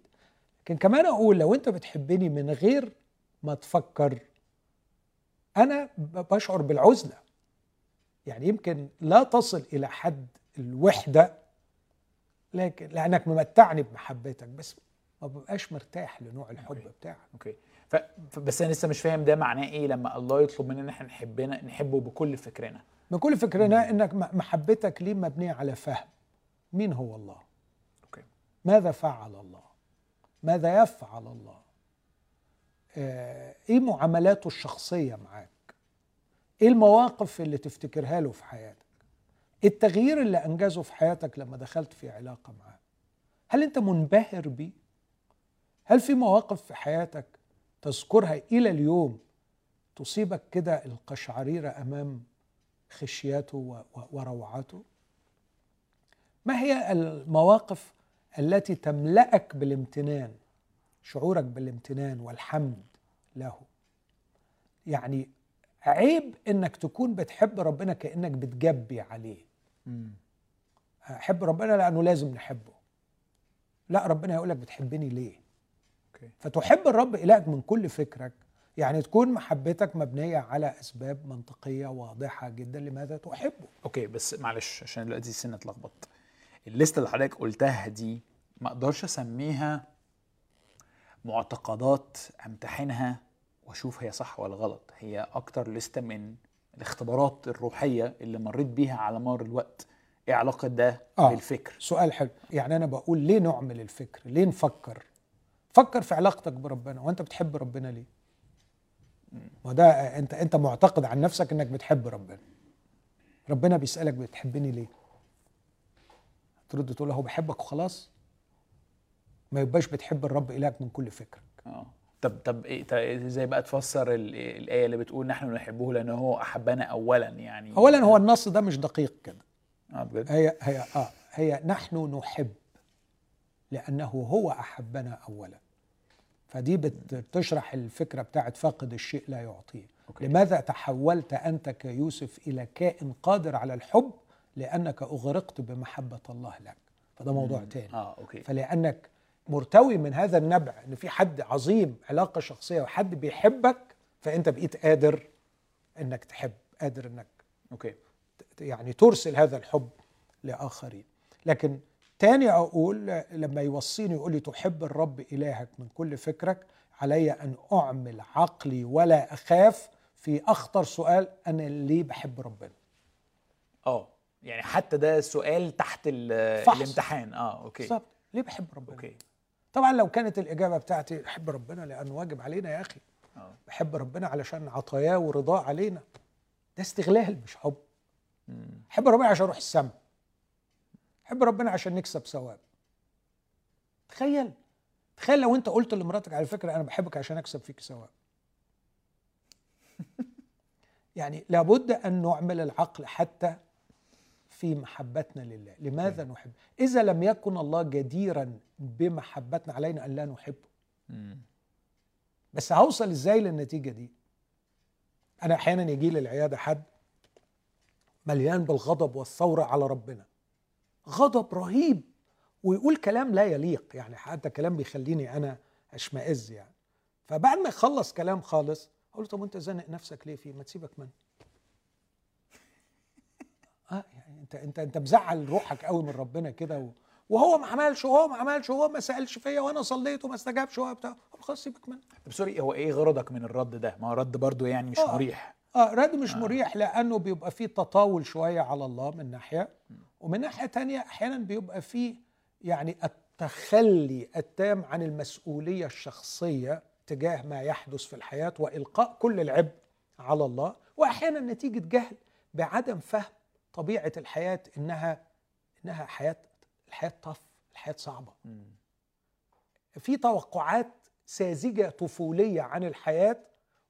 لكن كمان أقول لو أنت بتحبني من غير ما تفكر أنا بشعر بالعزلة. يعني يمكن لا تصل إلى حد الوحدة لكن لأنك ممتعني بمحبتك بس ما ببقاش مرتاح لنوع الحب
okay.
بتاعك.
okay. ف... بس أنا لسه مش فاهم ده معناه إيه لما الله يطلب مننا إن إحنا نحبنا نحبه بكل فكرنا.
من كل فكرنا إنك محبتك ليه مبنية على فهم؟ مين هو الله؟
أوكي.
ماذا فعل الله؟ ماذا يفعل الله؟ آه، إيه معاملاته الشخصية معاك؟ إيه المواقف اللي تفتكرها له في حياتك؟ إيه التغيير اللي أنجزه في حياتك لما دخلت في علاقة معاه؟ هل أنت منبهر بيه؟ هل في مواقف في حياتك تذكرها إلى اليوم تصيبك كده القشعريرة أمام و- وروعته ما هي المواقف التي تملأك بالامتنان شعورك بالامتنان والحمد له. يعني عيب إنك تكون بتحب ربنا كإنك بتجبي عليه. أحب ربنا لأنه لازم نحبه. لا ربنا يقول لك بتحبني ليه؟
okay.
فتحب الرب إلهك من كل فكرك. يعني تكون محبتك مبنية على أسباب منطقية واضحة جدا لماذا تحبه.
okay بس معلش عشان دلوقتي السنة اتلخبط. ال list ة اللي حضرتك قلتها دي ما أقدرش أسميها معتقدات أمتحنها وأشوف هي صح ولا غلط. هي أكتر لستة من الاختبارات الروحية اللي مريت بيها على مر الوقت. إيه علاقة ده
آه.
بالفكر؟
سؤال حلو. يعني أنا بقول ليه نعمل الفكر؟ ليه نفكر؟ فكر في علاقتك بربنا. وأنت بتحب ربنا ليه؟ وده أنت أنت معتقد عن نفسك إنك بتحب ربنا. ربنا بيسألك بتحبني ليه؟ ترد تقول له هو بحبك وخلاص؟ ما يبقاش بتحب الرب إلهك من كل فكرك.
آه. طب طب إيه إزاي بقى تفسر ال- الآية اللي بتقول نحن نحبه لأنه هو أحبنا اولا يعني؟
اولا هو النص ده مش دقيق كده.
آه بجد؟
هي هي آه. هي نحن نحب لأنه هو أحبنا اولا. فدي بت- بتشرح الفكرة بتاعت فاقد الشيء لا يعطيه.
okay.
لماذا تحولت أنت كيوسف إلى كائن قادر على الحب لأنك أغرقت بمحبة الله لك. فده موضوع
مم.
تاني.
آه okay.
فلأنك مرتوي من هذا النبع إن في حد عظيم علاقة شخصية وحد بيحبك فأنت بقيت قادر إنك تحب قادر إنك
okay.
يعني ترسل هذا الحب لآخرين. لكن تاني أقول لما يوصيني يقول لي تحب الرب إلهك من كل فكرك علي أن أعمل عقلي ولا أخاف في أخطر سؤال أنا ليه بحب ربنا؟
آه. يعني حتى ده سؤال تحت
فحص.
الامتحان. آه okay.
بالظبط. ليه بحب ربنا؟
okay.
طبعا لو كانت الإجابة بتاعتي بحب ربنا لأنه واجب علينا يا أخي.
آه.
بحب ربنا علشان عطاياه ورضاه علينا. ده استغلال مش حب. بحب ربنا عشان أروح السماء بحب ربنا عشان نكسب ثواب. تخيل. تخيل لو أنت قلت لمراتك على فكرة أنا بحبك عشان أكسب فيك ثواب. يعني لابد أن نعمل العقل حتى في محبتنا لله. لماذا نحب؟ إذا لم يكن الله جديرا بمحبتنا علينا أن لا نحبه.
مم.
بس هوصل إزاي للنتيجة دي؟ أنا أحيانا يجي لي العيادة حد مليان بالغضب والثورة على ربنا. غضب رهيب. ويقول كلام لا يليق. يعني حتى كلام بيخليني أنا أشمئز يعني. فبعد ما يخلص كلام خالص أقول له طب وأنت زنق نفسك ليه فيه؟ ما تسيبك منه. آه يعني. انت انت انت مزعل روحك قوي من ربنا كده و... وهو ما عملش وهو ما عملش وهو ما سألش فيا وأنا صليت وما استجابش وهو بتاع خلاص سيبك منه.
طب سوري هو إيه غرضك من الرد ده؟ ما هو رد برضو يعني مش
آه.
مريح.
آه رد مش مريح لأنه بيبقى فيه تطاول شوية على الله من ناحية ومن ناحية تانية أحيانا بيبقى فيه يعني التخلي التام عن المسؤولية الشخصية تجاه ما يحدث في الحياة وإلقاء كل العبء على الله واحيانا نتيجة جهل بعدم فهم طبيعة الحياة إنها إنها حياة الحياة طف الحياة
صعبة.
في توقعات ساذجة طفولية عن الحياة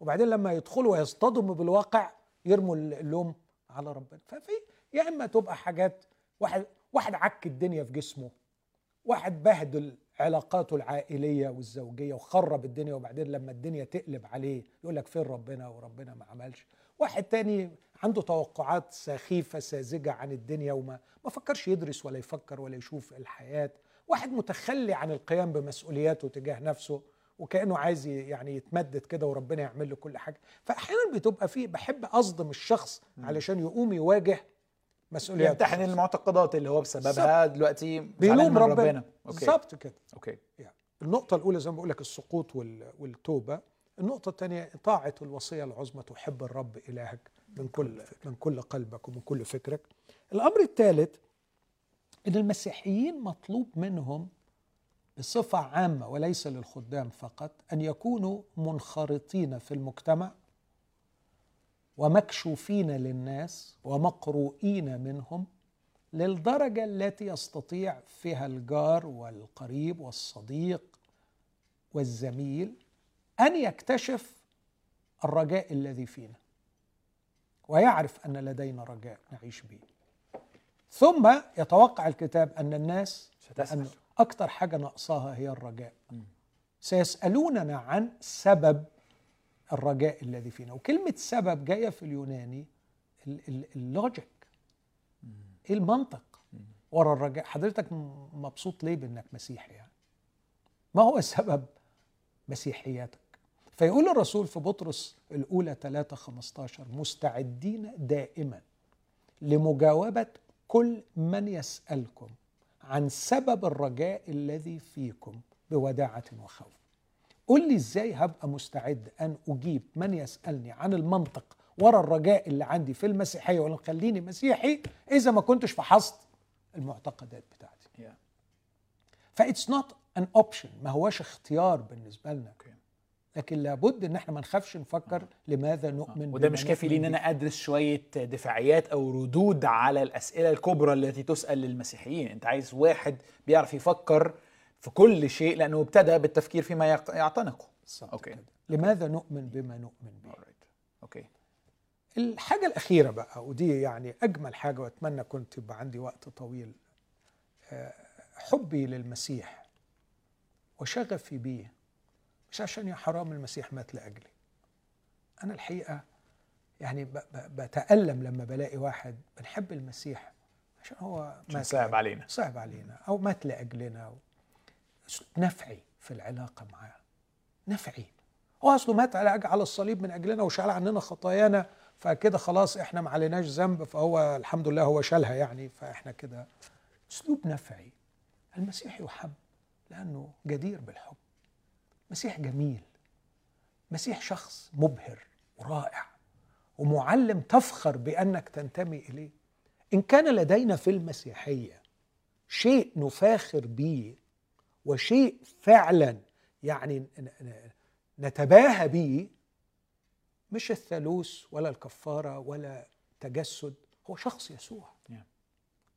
وبعدين لما يدخلوا ويصطدموا بالواقع يرموا اللوم على ربنا. ففي يا إما تبقى حاجات واحد واحد عك الدنيا في جسمه واحد بهدل علاقاته العائلية والزوجية وخرب الدنيا وبعدين لما الدنيا تقلب عليه يقول لك فين ربنا وربنا ما عملش. واحد تاني عنده توقعات سخيفة ساذجة عن الدنيا وما ما فكرش يدرس ولا يفكر ولا يشوف الحياة. واحد متخلي عن القيام بمسؤولياته تجاه نفسه وكأنه عايز يعني يتمدد كده وربنا يعمل له كل حاجة. فأحيانا بتبقى فيه بحب أصدم الشخص علشان يقوم يواجه مسؤولياته.
يمتحن المعتقدات اللي هو بسببها دلوقتي
بيلوم ربنا.
okay.
بالظبط كده.
okay.
يعني النقطة الأولى زي ما بقول لك السقوط وال- والتوبة، النقطة الثانية طاعة الوصية العظمى. تحب الرب إلهك. من كل من كل قلبك ومن كل فكرك. الأمر الثالث إن المسيحيين مطلوب منهم بصفة عامة وليس للخدام فقط أن يكونوا منخرطين في المجتمع ومكشوفين للناس ومقروئين منهم للدرجة التي يستطيع فيها الجار والقريب والصديق والزميل أن يكتشف الرجاء الذي فينا ويعرف أن لدينا رجاء نعيش به ثم يتوقع الكتاب أن الناس
ستسأل.
أن أكثر حاجة ناقصاها هي الرجاء. سيسألوننا عن سبب الرجاء الذي فينا. وكلمة سبب جاية في اليوناني ال- ال- اللوجيك. إيه المنطق ورا الرجاء؟ حضرتك مبسوط ليه بإنك مسيحي يعني؟ ما هو سبب مسيحيتك فيقول الرسول في بطرس الأولى 3 15 مستعدين دائما لمجاوبة كل من يسألكم عن سبب الرجاء الذي فيكم بوداعة وخوف. قل لي إزاي هبقى مستعد أن أجيب من يسألني عن المنطق ورا الرجاء اللي عندي في المسيحية ولا مخليني مسيحي إذا ما كنتش فحصت المعتقدات بتاعتي.
Yeah.
ف it's not an option ما هواش اختيار بالنسبة لنا.
okay
لكن لابد إن إحنا ما نخافش نفكر لماذا نؤمن
وده
ربما
مش كافي لي
إن
أنا أدرس شوية دفاعيات أو ردود على الأسئلة الكبرى التي تسأل للمسيحيين. أنت عايز واحد بيعرف يفكر في كل شيء لأنه ابتدى بالتفكير فيما يعتنقه. okay.
كده. لماذا نؤمن بما نؤمن به.
okay.
الحاجة الأخيرة بقى ودي يعني أجمل حاجة وأتمنى كنت يبقى عندي وقت طويل آه، حبي للمسيح وشغفي بيه مش عشان يا حرام المسيح مات لأجلي. أنا الحقيقة يعني ب- ب- بتألم لما بلاقي واحد بنحب المسيح عشان هو مات
صعب. علينا.
صعب علينا. أو مات لأجلنا. أو نفعي في العلاقة معاه. نفعي. هو أصله مات على على الصليب من أجلنا وشال عننا خطايانا فكده خلاص إحنا ما عليناش ذنب فهو الحمد لله هو شالها يعني فإحنا كده. أسلوب نفعي. المسيح يحب لأنه جدير بالحب. مسيح جميل مسيح شخص مبهر ورائع ومعلم تفخر بأنك تنتمي إليه. إن كان لدينا في المسيحية شيء نفاخر به وشيء فعلا يعني نتباهى به مش الثالوث ولا الكفارة ولا تجسد هو شخص يسوع.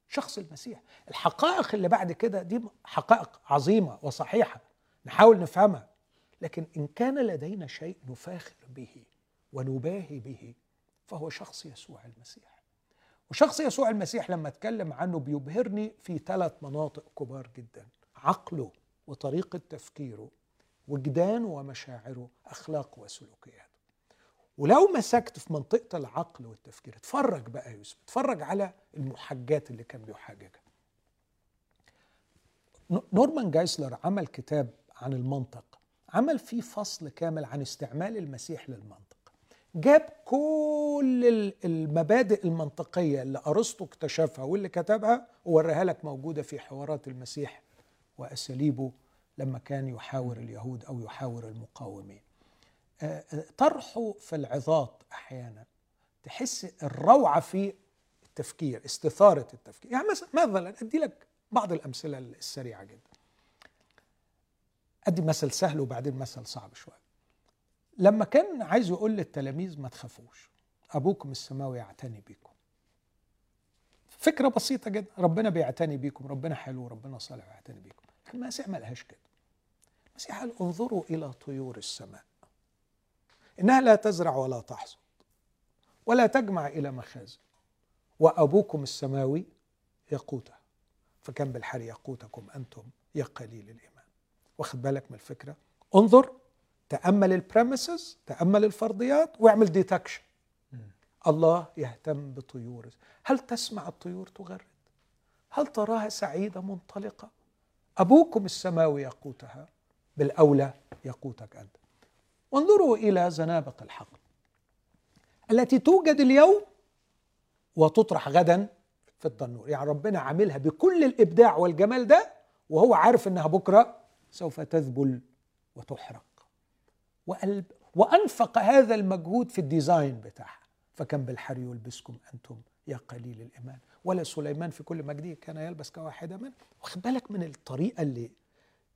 شخص المسيح. الحقائق اللي بعد كده دي حقائق عظيمة وصحيحة نحاول نفهمها. لكن إن كان لدينا شيء نفاخر به ونباهي به فهو شخص يسوع المسيح. وشخص يسوع المسيح لما أتكلم عنه بيبهرني في ثلاث مناطق كبار جدا عقله وطريقة تفكيره وجدانه ومشاعره أخلاقه وسلوكياته. ولو مسكت في منطقة العقل والتفكير اتفرج بقى يا يوسف اتفرج على المحجات اللي كان بيحججها ن- نورمان جايسلر عمل كتاب عن المنطق عمل فيه فصل كامل عن استعمال المسيح للمنطق. جاب كل ال- المبادئ المنطقية اللي أرسطو اكتشفها واللي كتبها ووريها لك موجودة في حوارات المسيح وأساليبه لما كان يحاور اليهود أو يحاور المقاومين. آه، آه، طرحه في العظات أحيانا تحس الروعة في التفكير استثارة التفكير. يعني مثلا أدي لك بعض الأمثلة السريعة جدا. أدي مثل سهل وبعدين مثل صعب شوية. لما كان عايز يقول للتلاميذ ما تخافوش أبوكم السماوي يعتني بيكم. فكرة بسيطة جدا ربنا بيعتني بيكم ربنا حلو ربنا صالح ويعتني بيكم. المسيح ما قالهاش كده. المسيح قال انظروا إلى طيور السماء. إنها لا تزرع ولا تحصد ولا تجمع إلى مخازن وأبوكم السماوي يقوتها. فكم بالحر يقوتكم أنتم يا قليل الإيمان. واخد بالك من الفكرة؟ انظر تأمل ال premises تأمل الفرضيات واعمل deduction. الله يهتم بطيور. هل تسمع الطيور تغرد؟ هل تراها سعيدة منطلقة؟ أبوكم السماوي يقوتها بالأولى يقوتك أنت. وانظروا إلى زنابق الحقل التي توجد اليوم وتطرح غدا في التنور يعني ربنا عاملها بكل الإبداع والجمال ده وهو عارف إنها بكرة سوف تذبل وتحرق. وقلب وأنفق هذا المجهود في ال design بتاعها. فكم بالحر يلبسكم أنتم يا قليل الإيمان. ولا سليمان في كل مجده كان يلبس كواحدة منه واخد بالك من الطريقة اللي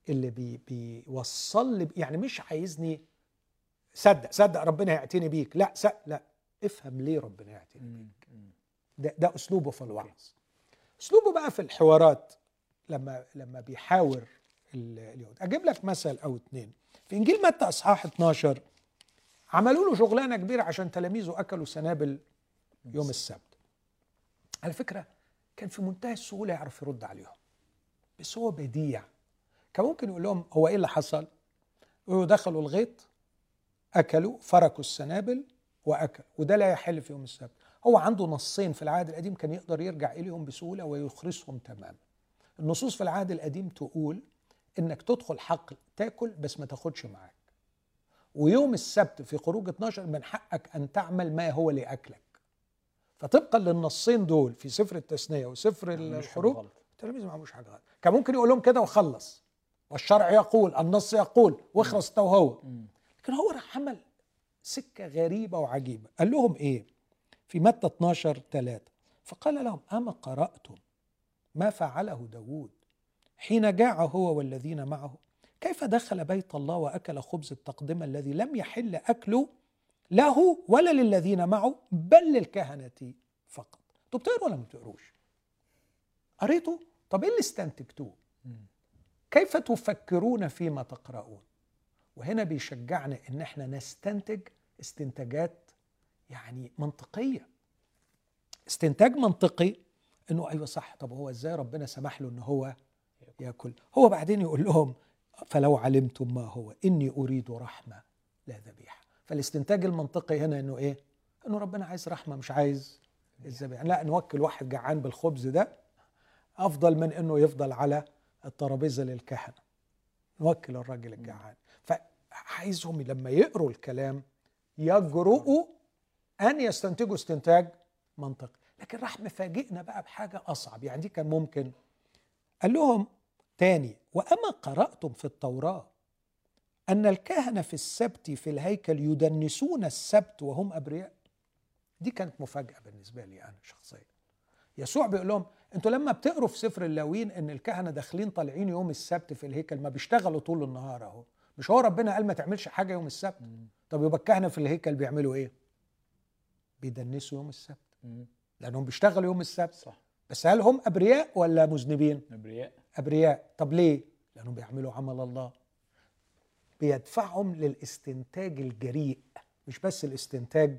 اللي بي بيوصل لي يعني مش عايزني صدق صدق ربنا يعتني بيك. لا لا. افهم ليه ربنا يعتني بيك. ده, ده أسلوبه في الوعظ. أسلوبه بقى في الحوارات لما لما بيحاور اليهود. أجيب لك مثل أو اتنين. في إنجيل متى أصحاح 12 عملوا له شغلانة كبيرة عشان تلاميذه أكلوا سنابل يوم السبت. على فكرة كان في منتهى السهولة يعرف يرد عليهم. بس هو بديع. كان ممكن يقول لهم هو إيه اللي حصل؟ يقولوا دخلوا الغيط اكلوا فركوا السنابل واكل وده لا يحل في يوم السبت. هو عنده نصين في العهد القديم كان يقدر يرجع إليهم بسهولة ويخرسهم تماما. النصوص في العهد القديم تقول إنك تدخل حقل تاكل بس ما تاخدش معاك. ويوم السبت في خروج 12 من حقك أن تعمل ما هو لأكلك. فطبقا للنصين دول في سفر التثنية وسفر الحروب التلاميذ ما عملوش حاجة غلط. كان ممكن يقول لهم كده وخلص. والشرع يقول النص يقول واخرس انت وهو. لكن هو راح عمل سكة غريبة وعجيبة. قال لهم إيه؟ في متى 12 3 فقال لهم أما قرأتم ما فعله داوود حين جاع هو والذين معه. كيف دخل بيت الله وأكل خبز التقدمه الذي لم يحل أكله له ولا للذين معه بل للكهنة فقط؟ أنتوا بتقروا ولا ما بتقروش قريتوا؟ طب إيه اللي استنتجتوه؟ كيف تفكرون فيما تقرؤون؟ وهنا بيشجعنا إن إحنا نستنتج استنتاجات يعني منطقية. استنتاج منطقي إنه أيوه صح طب هو إزاي ربنا سمح له إن هو ياكل هو بعدين يقول لهم فلو علمتم ما هو إني أريد رحمة لا ذبيحة. فالاستنتاج المنطقي هنا إنه إيه؟ إنه ربنا عايز رحمة مش عايز الذبيحة. لا نوكل واحد جعان بالخبز ده أفضل من إنه يفضل على الترابيزة للكهنة. نوكل الراجل الجعان. فعايزهم لما يقروا الكلام يجرؤوا أن يستنتجوا استنتاج منطقي. لكن راح مفاجئنا بقى بحاجة أصعب. يعني دي كان ممكن. قال لهم تاني وأما قرأتم في التوراة أن الكهنة في السبت في الهيكل يدنسون السبت وهم أبرياء؟ دي كانت مفاجأة بالنسبة لي أنا شخصيا. يسوع بيقول لهم أنتوا لما بتقروا في سفر اللاويين إن الكهنة داخلين طالعين يوم السبت في الهيكل ما بيشتغلوا طول النهار أهو. مش هو ربنا قال ما تعملش حاجة يوم السبت؟ طب يبقى الكهنة في الهيكل بيعملوا إيه؟ بيدنسوا يوم السبت. لأنهم بيشتغلوا يوم السبت.
صح.
بس هل هم أبرياء ولا مذنبين؟
أبرياء.
أبرياء. طب ليه؟ لأنهم بيعملوا عمل الله. بيدفعهم للاستنتاج الجريء مش بس الاستنتاج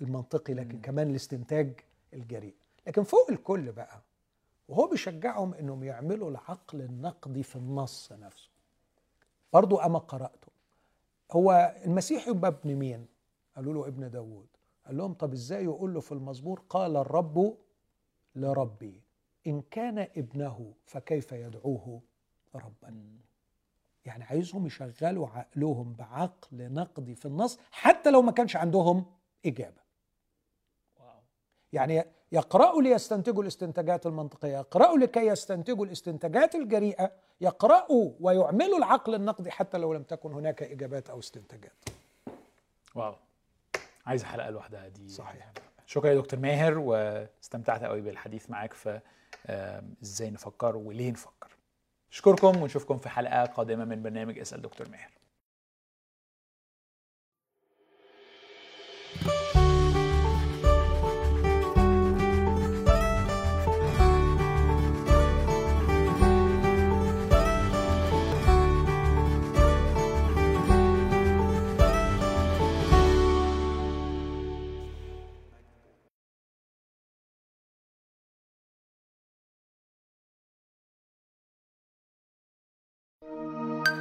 المنطقي لكن م. كمان الاستنتاج الجريء. لكن فوق الكل بقى وهو بيشجعهم إنهم يعملوا العقل النقدي في النص نفسه. برضو أما قرأته. هو المسيح يبقى ابن مين؟ قالوا له ابن داوود. قال لهم طب إزاي يقول له في المزمور قال الرب لربي؟ إن كان ابنه فكيف يدعوه ربا؟ يعني عايزهم يشغلوا عقلهم بعقل نقدي في النص حتى لو ما كانش عندهم إجابة. يعني يقرأوا ليستنتجوا الاستنتاجات المنطقية يقرأوا لكي يستنتجوا الاستنتاجات الجريئة يقرأوا ويعملوا العقل النقدي حتى لو لم تكن هناك إجابات أو استنتاجات.
واو. عايز حلقة لوحدها دي.
صحيح.
شكرا يا دكتور ماهر واستمتعت قوي بالحديث معاك في إزاي نفكر وليه نفكر. اشكركم ونشوفكم في حلقة قادمة من برنامج أسأل دكتور ماهر.